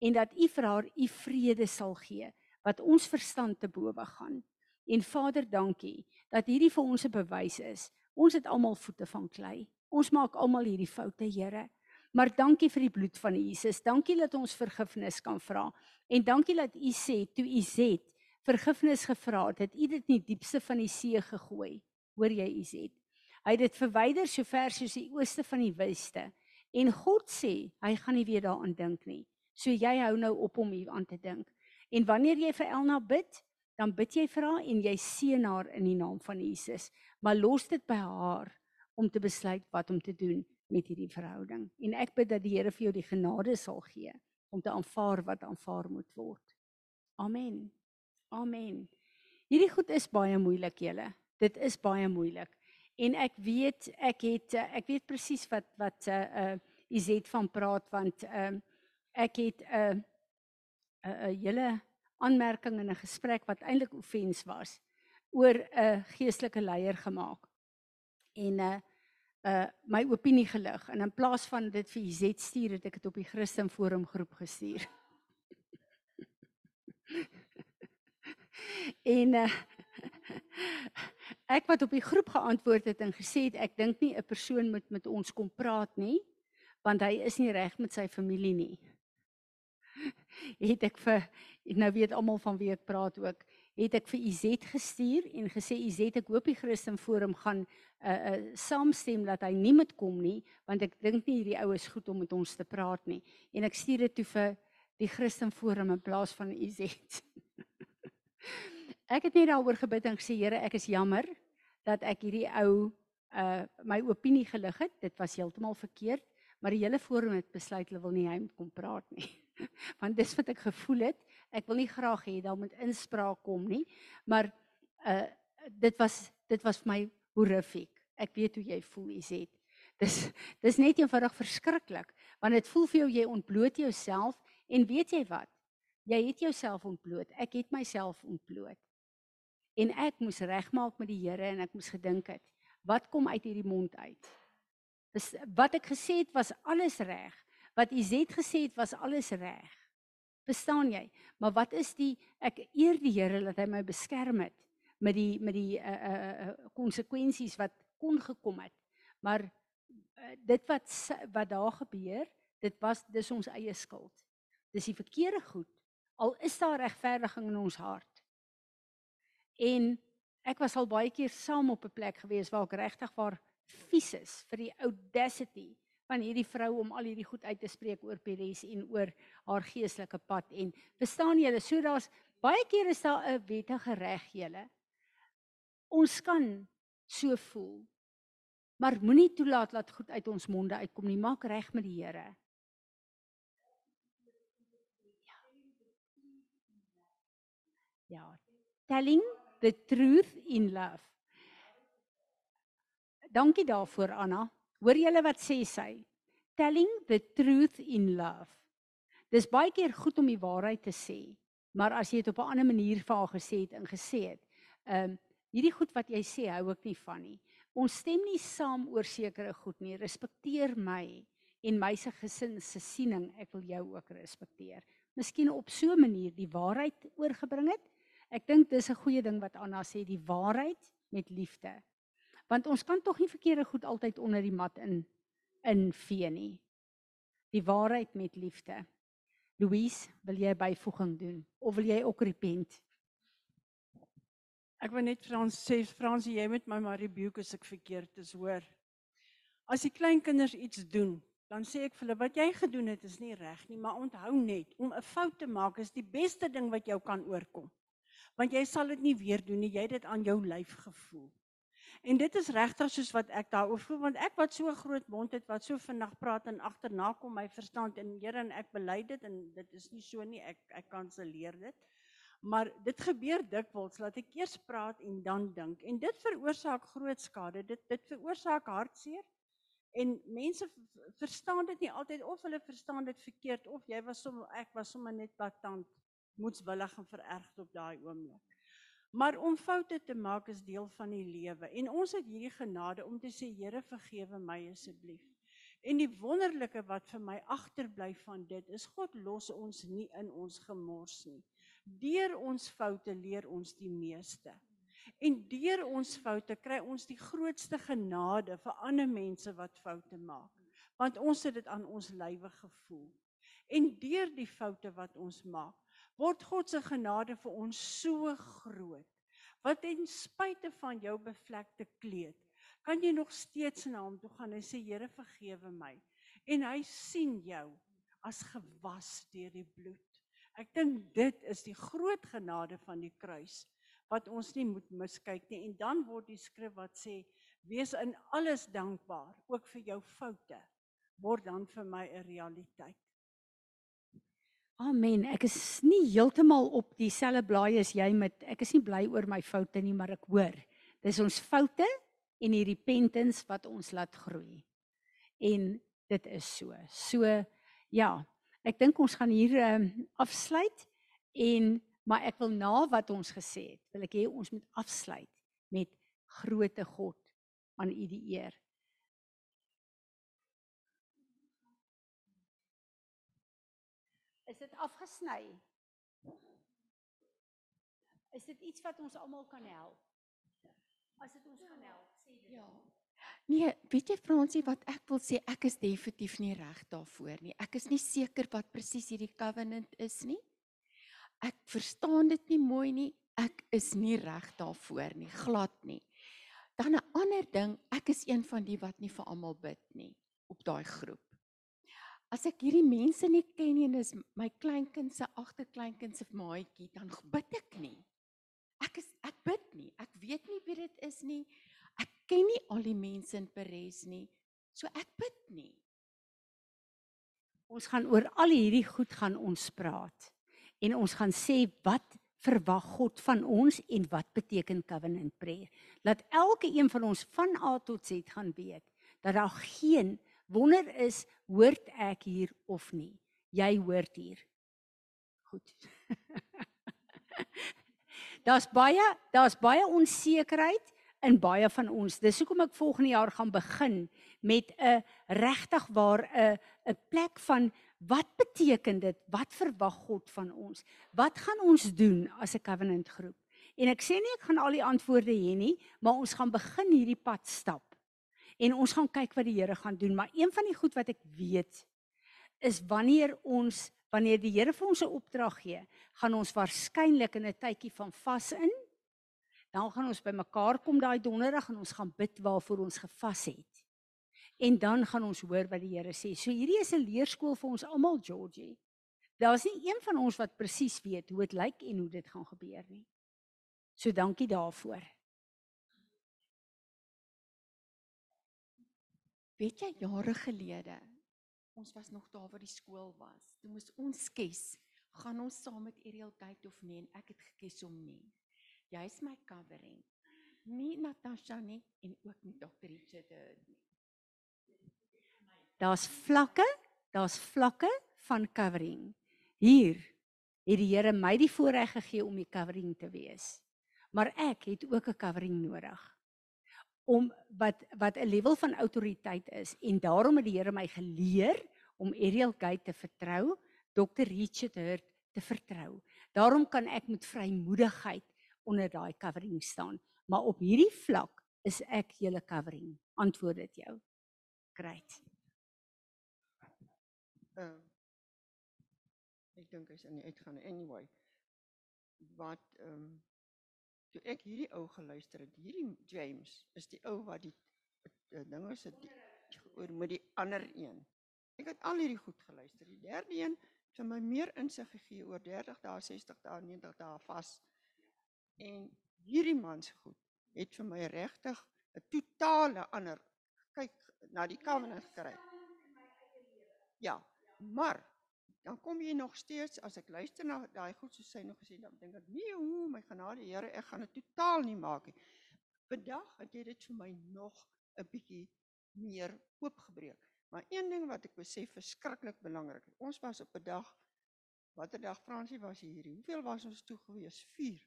en dat U vir haar U vrede sal gee wat ons verstand te bowe gaan. En Vader, dankie dat hierdie vir ons 'n bewys is. Ons het almal voete van klei. Ons maak almal hierdie foute, Here. Maar dankie vir die bloed van Jesus. Dankie dat ons vergifnis kan vra. En dankie dat U sê toe U sê vergifnis gevra het, het U dit nie diepste van die see gegooi. Hoor jy U sê? Hy het dit verwyder so ver soos die ooste van die weste. En God sê, hy gaan nie weer daaraan dink nie. So jy hou nou op om hier aan te dink. En wanneer jy vir Elna bid, dan bid jy vir haar en jy seën haar in die naam van Jesus. Maar los dit by haar om te besluit wat om te doen met hierdie verhouding. En ek bid dat die Here vir jou die genade sal gee om te aanvaar wat aanvaar moet word. Amen. Amen. Hierdie goed is baie moeilik, julle. Dit is baie moeilik. En ek weet ek het ek weet presies wat wat uh uh Izet van praat want uh, ek het 'n uh, 'n uh, uh, hele aanmerking in 'n gesprek wat eintlik offens was oor 'n geestelike leier gemaak. En 'n uh, uh my opinie gelig en in plaas van dit vir Z stuur het ek dit op die Christen Forum groep gestuur. *laughs* en uh ek wat op die groep geantwoord het en gesê het ek dink nie 'n persoon moet met ons kom praat nie want hy is nie reg met sy familie nie. *laughs* het ek vir nou weet almal van wie ek praat ook, het ek vir Izet gestuur en gesê Izet ek hoop die Christen Forum gaan uh, uh, saamstem dat hy nie moet kom nie want ek dink nie hierdie ou is goed om met ons te praat nie en ek stuur dit toe vir die Christen Forum in plaas van Izet. *laughs* ek het net daaroor gebid en gesê Here ek is jammer dat ek hierdie ou uh my opinie gelig het. Dit was heeltemal verkeerd, maar die hele forum het besluit hulle wil nie hy moet kom praat nie. *laughs* want dis wat ek gevoel het. Ek wil nie graag hê daar moet inspraak kom nie, maar uh dit was dit was vir my horrifiek. Ek weet hoe jy voel, Iset. Dis dis net eenvoudig verskriklik want dit voel vir jou jy ontbloot jouself en weet jy wat? Jy het jouself ontbloot. Ek het myself ontbloot. En ek moes regmaak met die Here en ek moes gedink het, wat kom uit hierdie mond uit? Dis wat ek gesê het was alles reg, Wat Izet gesê het was alles reg. Verstaan jy? Maar wat is die ek eer die Here dat hy my beskerm het met die met die uh uh konsekwensies wat kon gekom het. Maar uh, dit wat wat daar gebeur, dit was dis ons eie skuld. Dis die verkeerde goed. Al is daar regverdiging in ons hart. En ek was al baie keer saam op 'n plek gewees waar ek regtig waar vies is vir die audacity van hierdie vrou om al hierdie goed uit te spreek oor Peres en oor haar geestelike pad. En verstaan julle so daar's baie keer is daar 'n wettige reg julle. Ons kan so voel maar moenie toelaat dat goed uit ons monde uitkom nie. Maak reg met die Here. Ja. Telling the truth in love. Dankie daarvoor Anna Hoor julle wat sê sy? Telling the truth in love. Dis baie keer goed om die waarheid te sê, maar as jy dit op 'n ander manier vir haar gesê het en gesê het, ehm um, hierdie goed wat jy sê hou ek nie van nie. Ons stem nie saam oor sekere goed nie. Respekteer my en my se gesin se siening. Ek wil jou ook respekteer. Miskien op so 'n manier die waarheid oorgebring het. Ek dink dis 'n goeie ding wat Anna sê, die waarheid met liefde want ons kan tog nie verkeerde goed altyd onder die mat in in vee nie. Die waarheid met liefde. Louise, wil jy byvoeging doen of wil jy ook repent? Ek wil net Frans sê Frans jy met my maar rebuke as ek verkeerd is, hoor. As die klein kinders iets doen, dan sê ek vir hulle wat jy gedoen het is nie reg nie, maar onthou net om 'n fout te maak is die beste ding wat jou kan oorkom. Want jy sal dit nie weer doen nie, jy het dit aan jou lyf gevoel. En dit is regtig soos wat ek daaroor voel want ek wat so groot mond het wat so vinnig praat en agterna kom my verstand en Here en ek bely dit en dit is nie so nie ek ek kanselleer dit. Maar dit gebeur dikwels dat ek eers praat en dan dink en dit veroorsaak groot skade. Dit dit veroorsaak hartseer. En mense verstaan dit nie altyd of hulle verstaan dit verkeerd of jy was som ek was sommer net patant moetswillig en verergd op daai oomblik. Maar om foute te maak is deel van die lewe en ons het hierdie genade om te sê Here vergewe my asseblief. En die wonderlike wat vir my agterbly van dit is God los ons nie in ons gemors nie. Deur ons foute leer ons die meeste. En deur ons foute kry ons die grootste genade vir ander mense wat foute maak. Want ons het dit aan ons lywe gevoel. En deur die foute wat ons maak, word God se genade vir ons so groot. Wat ten spyte van jou bevlekte kleed, kan jy nog steeds na hom toe gaan en sê Here vergewe my. En hy sien jou as gewas deur die bloed. Ek dink dit is die groot genade van die kruis wat ons nie moet miskyk nie. En dan word die skrif wat sê wees in alles dankbaar, ook vir jou foute, word dan vir my 'n realiteit. Amen. Ek is nie heeltemal op dieselfde blaai as jy met ek is nie bly oor my foute nie, maar ek hoor. Dis ons foute en die repentance wat ons laat groei. En dit is so. So ja, ek dink ons gaan hier um, afsluit en maar ek wil na wat ons gesê het, wil ek hê ons moet afsluit met groote God aan U die eer. Dit afgesny? Is dit iets wat ons almal kan help? As dit ons kan help, sê dit. Ja. Nee, weet jy Fransie wat ek wil sê, ek is definitief nie reg daarvoor nie. Ek is nie seker wat presies hierdie covenant is nie. Ek verstaan dit nie mooi nie. Ek is nie reg daarvoor nie, glad nie. Dan 'n ander ding, ek is een van die wat nie vir almal bid nie op daai groep as ek hierdie mense nie ken nie en is my kleinkind se agterkleinkind se maatjie, dan bid ek nie. Ek is ek bid nie. Ek weet nie wie dit is nie. Ek ken nie al die mense in Peres nie. So ek bid nie. Ons gaan oor al hierdie goed gaan ons praat. En ons gaan sê wat verwag God van ons en wat beteken covenant prayer. Laat elke een van ons van A tot Z gaan weet dat daar geen wonder is hoort ek hier of nie. Jy hoort hier. Goed. *laughs* daar's baie daar's baie onsekerheid in baie van ons. Dis hoekom ek volgende jaar gaan begin met 'n regtig waar 'n 'n plek van wat beteken dit? Wat verwag God van ons? Wat gaan ons doen as 'n covenant groep? En ek sê nie ek gaan al die antwoorde hê nie, maar ons gaan begin hierdie pad stap. En ons gaan kyk wat die Here gaan doen, maar een van die goed wat ek weet is wanneer ons wanneer die Here vir ons 'n opdrag gee, gaan ons waarskynlik in 'n tydjie van vas in. Dan gaan ons bymekaar kom daai donderdag en ons gaan bid waarvoor ons gevas het. En dan gaan ons hoor wat die Here sê. So hierdie is 'n leerskool vir ons almal, Georgie. Daar's nie een van ons wat presies weet hoe dit lyk en hoe dit gaan gebeur nie. So dankie daarvoor. Weet jy jare gelede ons was nog daar waar die skool was. Toe moes ons kies, gaan ons saam met Ariel kyk of nie en ek het gekies om nie. Jy's my covering. Nie Natasha nie en ook nie Dr. Richard nie. Daar's vlakke, daar's vlakke van covering. Hier het die Here my die voorreg gegee om die covering te wees. Maar ek het ook 'n covering nodig om wat wat 'n level van autoriteit is en daarom het die Here my geleer om Ariel Gate te vertrou, Dr. Richard Hurt te vertrou. Daarom kan ek met vrymoedigheid onder daai covering staan, maar op hierdie vlak is ek julle covering. Antwoord dit jou. Great. Uh, ek dink hy's in die uitgaan anyway. Wat ehm um, toe ek hierdie ou geluister het, hierdie James is die ou wat die uh, dinge se oor met die ander een. Ek het al hierdie goed geluister. Die derde een het vir my meer insig gegee oor 30 dae, 60 dae, 90 dae vas. En hierdie man se goed het vir my regtig 'n totale ander kyk na die covenant gekry. Ja, maar dan kom jy nog steeds as ek luister na daai goed soos sy nog gesê dan dink ek nee hoe my genade Here ek gaan dit totaal nie maak nie. Vandag het jy dit vir my nog 'n bietjie meer oopgebreek. Maar een ding wat ek besef verskriklik belangrik. Ons was op 'n dag watter dag Fransie was hier. Hoeveel was ons toe gewees? 4.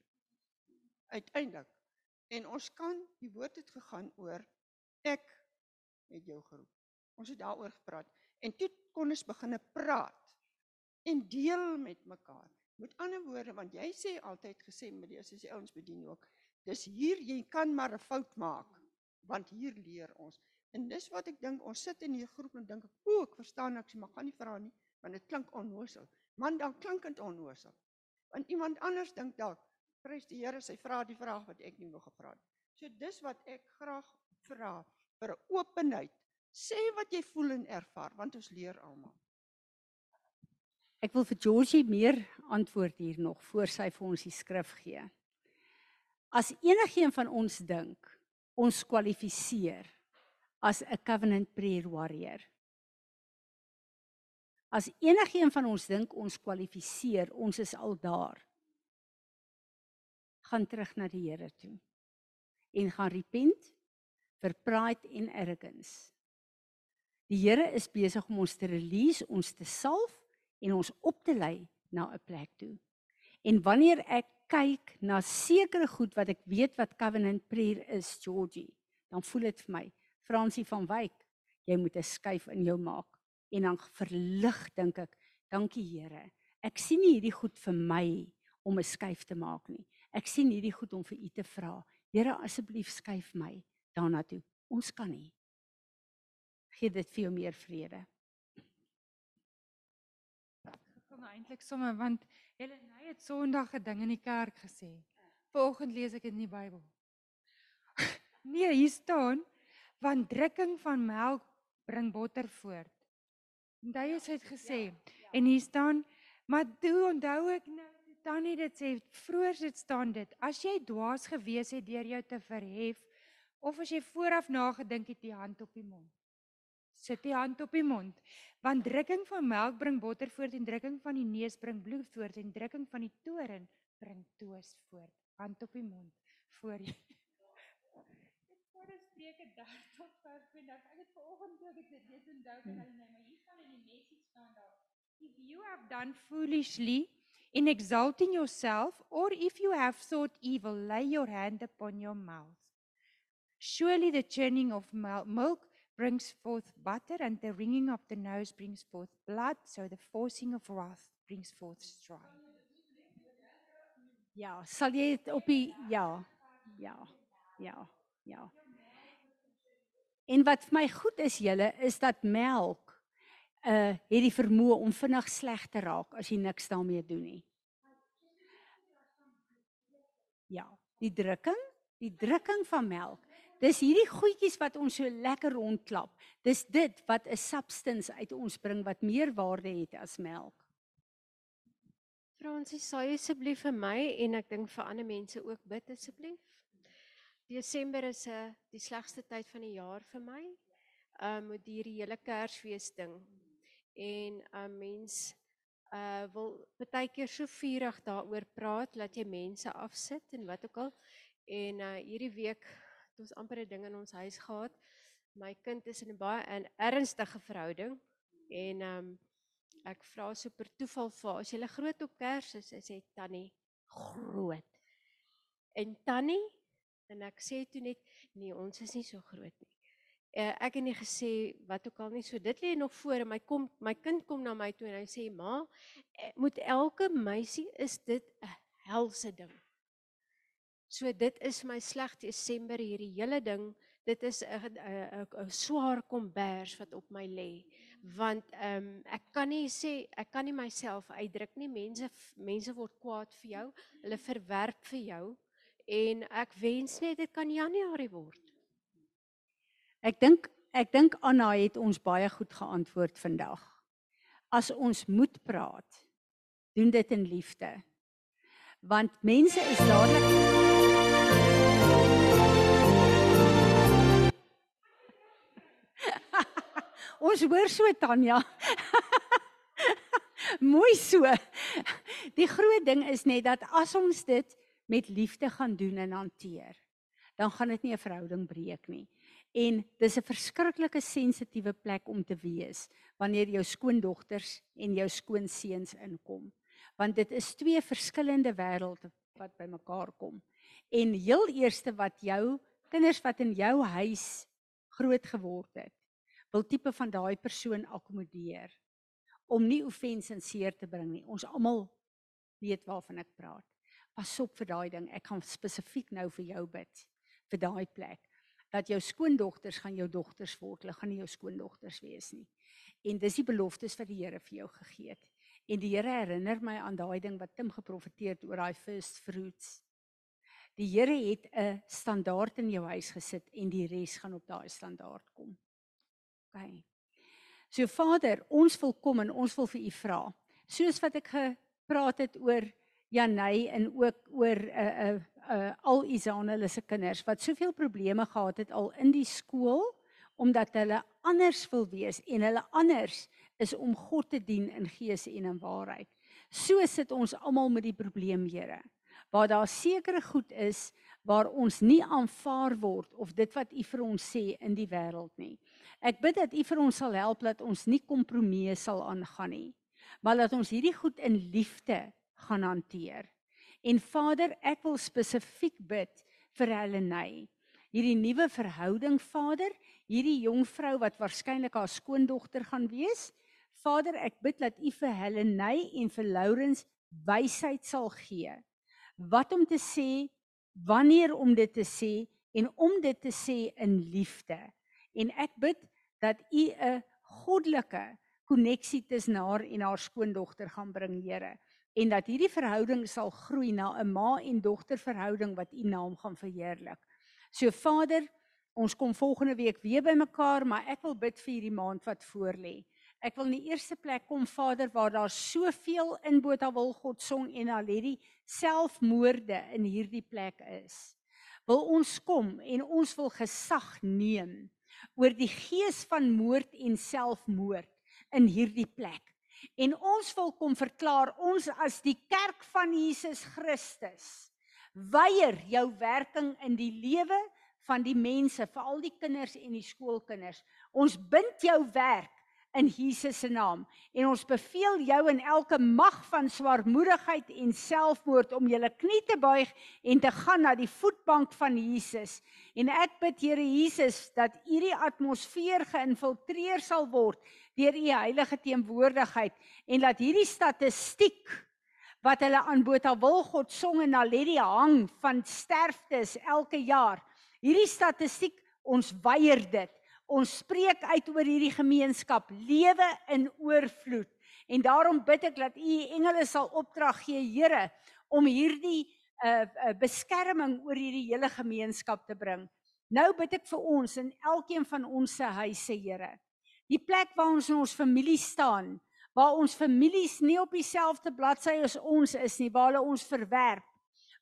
Uiteindelik. En ons kan die woord het gegaan oor ek het jou geroep. Ons het daaroor gepraat en toe kon ons begine praat en deel met mekaar. Met ander woorde, want jy sê altyd gesê met die as die ouens bedien ook, dis hier jy kan maar 'n fout maak want hier leer ons. En dis wat ek dink, ons sit in hierdie groep en dink ek, o, ek verstaan niks, maar gaan nie vra nie, want dit klink onnoosel. Man, dan klink dit onnoosel. Want iemand anders dink dalk, prys die Here, sy vra die vraag wat ek nie wou gevra het. So dis wat ek graag vra vir 'n openheid. Sê wat jy voel en ervaar, want ons leer almal. Ek wil vir Georgie meer antwoord hier nog voor sy vir ons die skrif gee. As enigiemand van ons dink ons kwalifiseer as 'n covenant prayer warrior. As enigiemand van ons dink ons kwalifiseer, ons is al daar. Gaan terug na die Here toe en gaan repent vir pride en arrogance. Die Here is besig om ons te release, ons te salf en ons op te lei na 'n plek toe. En wanneer ek kyk na sekere goed wat ek weet wat covenant prayer is, Georgie, dan voel dit vir my Fransie van Wyk, jy moet 'n skuif in jou maak en dan verlig dink ek, dankie Here. Ek sien nie hierdie goed vir my om 'n skuif te maak nie. Ek sien hierdie goed om vir u te vra. Here asseblief skuif my daarna toe. Ons kan nie. Gee dit vir jou meer vrede. Kom eintlik sommer want Helen hy het Sondag 'n ding in die kerk gesê. Vanoggend lees ek dit in die Bybel. *laughs* nee, hier staan want drukking van melk bring botter voort. En hy het gesê en hier staan maar toe onthou ek nou tannie dit sê vroeër dit staan dit as jy dwaas gewees het deur jou te verhef of as jy vooraf nagedink het die hand op die mond sit die hand op die mond want drukking van melk bring botter voort en drukking van die neus bring bloed voort en drukking van die toren bring toos voort hand op die mond voor jy Spreuke 30 tot vers 20. Ek het vanoggend toe ek dit net onthou kan hulle net maar hier staan in die message staan daar. If you have done foolishly in exalting yourself or if you have thought evil, lay your hand upon your mouth. Surely the churning of mil- milk brings forth butter, and the wringing of the nose brings forth blood, so the forcing of wrath brings forth strife. Ja, sal jy dit op die ja. Ja. Ja. Ja. En wat vir my goed is julle is dat melk uh het die vermoë om vinnig sleg te raak as jy niks daarmee doen nie. Ja, die drukking, die drukking van melk. Dis hierdie goedjies wat ons so lekker rondklap. Dis dit wat 'n substance uit ons bring wat meer waarde het as melk. Fransie, sal jy asseblief vir my en ek dink vir ander mense ook bid asseblief? Desember is 'n uh, die slegste tyd van die jaar vir my. Um met hierdie hele Kersfees ding. En um mens uh wil baie keer so vurig daaroor praat dat jy mense afsit en wat ook al. En uh hierdie week het ons amper 'n ding in ons huis gehad. My kind is in 'n baie 'n ernstige verhouding en um ek vra so per toeval vir haar, as jy groot op Kersfees is, sy sê tannie groot. En tannie en ek sê toe net nee, ons is nie so groot nie. Uh, ek het nie gesê wat ook al nie. So dit lê nog voor en my kom my kind kom na my toe en hy sê ma, eh, moet elke meisie is dit 'n helse ding. So dit is my sleg Desember hierdie hele ding. Dit is 'n 'n swaar kombers wat op my lê want ehm um, ek kan nie sê ek kan nie myself uitdruk nie. Mense mense word kwaad vir jou. Hulle verwerp vir jou en ek wens net dit kan Januarie word. Ek dink ek dink Anna het ons baie goed geantwoord vandag. As ons moet praat, doen dit in liefde. Want mense is dadelik *laughs* Ons hoor so Tanya. *laughs* Mooi so. Die groot ding is net dat as ons dit met liefde gaan doen en hanteer, dan gaan dit nie 'n verhouding breek nie. En dis 'n verskriklike sensitiewe plek om te wees wanneer jou skoondogters en jou skoonseuns inkom. Want dit is twee verskillende wêrelde wat bymekaar kom. En heel eerste wat jou kinders wat in jou huis groot geword het, wil tipe van daai persoon akkommodeer om nie offense en seer te bring nie. Ons almal weet waarvan ek praat. Pas op vir daai ding. Ek gaan spesifiek nou vir jou bid vir daai plek dat jou skoondogters gaan jou dogters word. Hulle gaan nie jou skoondogters wees nie. En dis die beloftes wat die Here vir jou gegee het. En die Here herinner my aan daai ding wat Tim geprofeteer het oor daai first fruits. Die Here het 'n standaard in jou huis gesit en die res gaan op daai standaard kom. OK. So Vader, ons wil kom en ons wil vir U vra. Soos wat ek gepraat het oor Janey en ook oor 'n uh, 'n uh, uh, al Isane hulle se kinders wat soveel probleme gehad het al in die skool omdat hulle anders wil wees en hulle anders is om God te dien in gees en in waarheid. So sit ons almal met die probleem, Here. Waar daar sekere goed is waar ons nie aanvaar word of dit wat U vir ons sê in die wêreld nie. Ek bid dat U vir ons sal help dat ons nie kompromieë sal aangaan nie, maar dat ons hierdie goed in liefde gaan hanteer. En Vader, ek wil spesifiek bid vir Helenay. Hierdie nuwe verhouding, Vader, hierdie jong vrou wat waarskynlik haar skoondogter gaan wees. Vader, ek bid dat U vir Helenay en vir Lourens wysheid sal gee. Wat om te sê, wanneer om dit te sê en om dit te sê in liefde. En ek bid dat U 'n goddelike koneksie tussen haar en haar skoondogter gaan bring, Here, en dat hierdie verhouding sal groei na 'n ma en dogter verhouding wat U naam gaan verheerlik. So Vader, ons kom volgende week weer bymekaar, maar ek wil bid vir hierdie maand wat voorlê. Ek wil in die eerste plek kom Vader waar daar soveel in Botawil God song en al hierdie selfmoorde in hierdie plek is. Wil ons kom en ons wil gesag neem oor die gees van moord en selfmoord in hierdie plek. En ons wil kom verklaar ons as die kerk van Jesus Christus weier jou werking in die lewe van die mense, veral die kinders en die skoolkinders. Ons bind jou werk in Jesus se naam. En ons beveel jou in elke mag van swaarmoedigheid en selfmoord om julle knie te buig en te gaan na die voetbank van Jesus. En ek bid Here Jesus dat U die atmosfeer geïnfiltreer sal word deur U heilige teenwoordigheid en dat hierdie statistiek wat hulle aan Botawilgod song en Naledi hang van sterftes elke jaar. Hierdie statistiek ons weier dit. Ons spreek uit oor hierdie gemeenskap lewe in oorvloed. En daarom bid ek dat U engele sal opdrag gee, Here, om hierdie uh, uh beskerming oor hierdie hele gemeenskap te bring. Nou bid ek vir ons in elkeen van ons se huise, Here. Die plek waar ons in ons familie staan, waar ons families nie op dieselfde bladsy as ons is nie, waar hulle ons verwerp,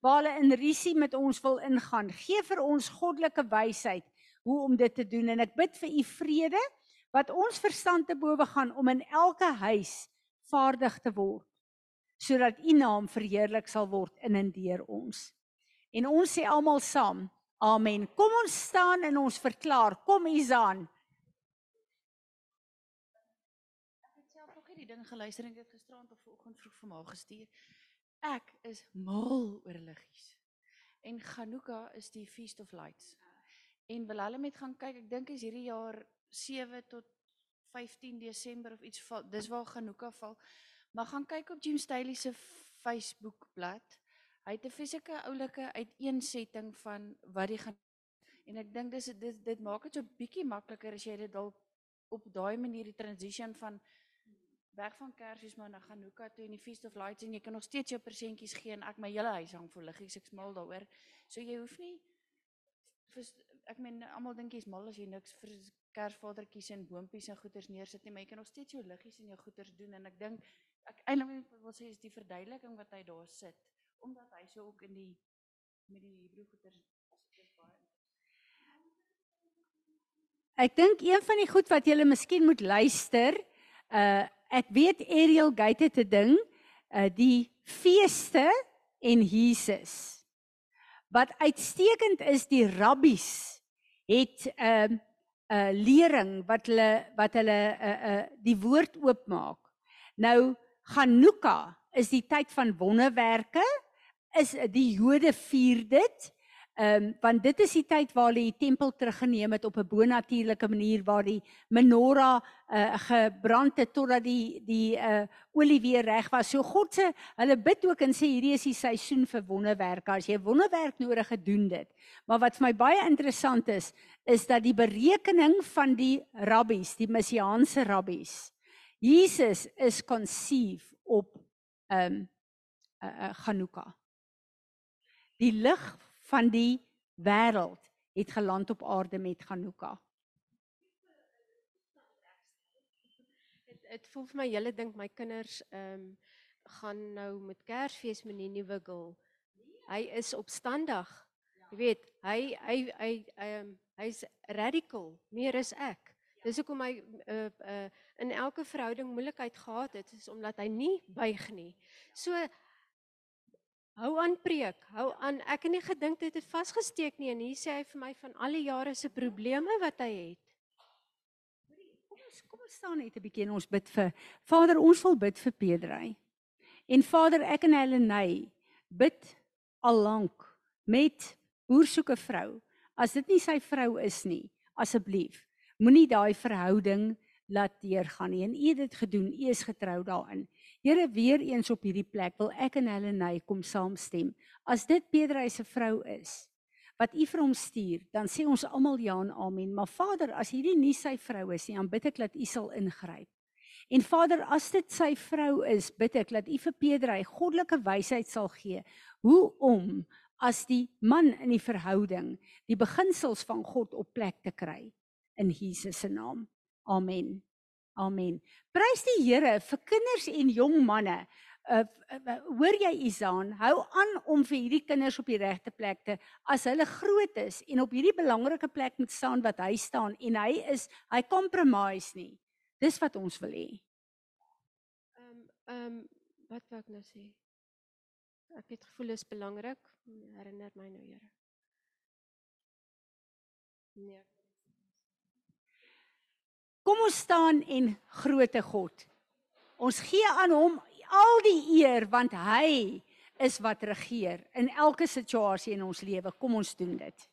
waar hulle in risie met ons wil ingaan. Gee vir ons goddelike wysheid hoe om dit te doen en ek bid vir u vrede wat ons verstand te bowe gaan om in elke huis vaardig te word sodat u naam verheerlik sal word in en deur ons. En ons sê almal saam, amen. Kom ons staan en ons verklaar, kom Izaan. Ek het self nog hierdie ding geluister en dit gisterand of vanoggend vroeg vir my gestuur. Ek is mal oor liggies. En Hanukkah is die Feast of Lights en wil hulle met gaan kyk. Ek dink is hierdie jaar 7 tot 15 Desember of iets val. Dis waar Hanukkah val. Maar gaan kyk op Jim Staley se Facebook bladsy. Hy het 'n fisieke oulike uiteensetting van wat die gaan en ek dink dis dit dit maak dit so bietjie makliker as jy dit dalk op daai manier die transition van weg van Kersfees maar na Hanukkah toe en die Feast of Lights en jy kan nog steeds jou persentjies gee en ek my hele huis hang vol liggies ek smal daaroor. So jy hoef nie vir ek meen almal dink jy's mal as jy niks vir Kersvadertjies en boontjies en goeders neersit nie, maar jy kan nog steeds jou liggies en jou goeders doen en ek dink ek eintlik wil sê is die verduideliking wat hy daar sit omdat hy so ook in die met die Hebreë goeders is baie Ek dink een van die goed wat jy miskien moet luister, uh ek weet Ariel Gate het 'n ding, uh die feeste en Jesus. Wat uitstekend is die rabbies het 'n uh, 'n uh, lering wat hulle wat hulle 'n uh, uh, die woord oopmaak. Nou Hanukkah is die tyd van wonderwerke. Is die Jode vier dit? Ehm um, want dit is die tyd waar hulle die tempel teruggeneem het op 'n bonatuurlike manier waar die menorah uh, gebrand het totdat die die uh, olie weer reg was. So God se hulle bid ook en sê hierdie is die seisoen vir wonderwerke. As jy wonderwerk nodig het, doen dit. Maar wat vir my baie interessant is, is dat die berekening van die rabbies, die messiaanse rabbies, Jesus is conceive op ehm um, uh, uh, Hanukkah. Die lig van die wêreld het geland op aarde met Hanukkah. Dit dit voel vir my julle dink my kinders ehm um, gaan nou met Kersfees met die nuwe girl. Hy is opstandig. Jy weet, hy hy hy ehm hy's radical, meer as ek. Dis hoekom hy uh, uh, in elke verhouding moeilikheid gehad het, is omdat hy nie buig nie. So Hou aan preek. Hou aan. Ek het nie gedink dit het vasgesteek nie en hier sê hy vir my van al die jare se probleme wat hy het. Kom ons kom ons staan net 'n bietjie en ons bid vir Vader, ons wil bid vir Pedrey. En Vader, ek en Helleny bid al lank met boer soek 'n vrou. As dit nie sy vrou is nie, asseblief, moenie daai verhouding laat deurgaan nie. En u het dit gedoen. U is getrou daarin. Here weer eens op hierdie plek wil ek en Helleny kom saamstem. As dit Pedro se vrou is wat u vir hom stuur, dan sê ons almal ja en amen. Maar Vader, as hierdie nie sy vrou is nie, dan bid ek dat u sal ingryp. En Vader, as dit sy vrou is, bid ek dat u vir Pedro goddelike wysheid sal gee hoe om as die man in die verhouding die beginsels van God op plek te kry in Jesus se naam. Amen. Amen. Prys die Here vir kinders en jong manne. Uh, uh, hoor jy Isaan, hou aan om vir hierdie kinders op die regte plek te as hulle groot is en op hierdie belangrike plek moet staan wat hy staan en hy is hy compromise nie. Dis wat ons wil hê. Ehm um, ehm um, wat wou ek nou sê? Ek het gevoel is belangrik. Herinner my nou, Here. Nee. Kom ons staan en groote God. Ons gee aan hom al die eer want hy is wat regeer in elke situasie in ons lewe. Kom ons doen dit.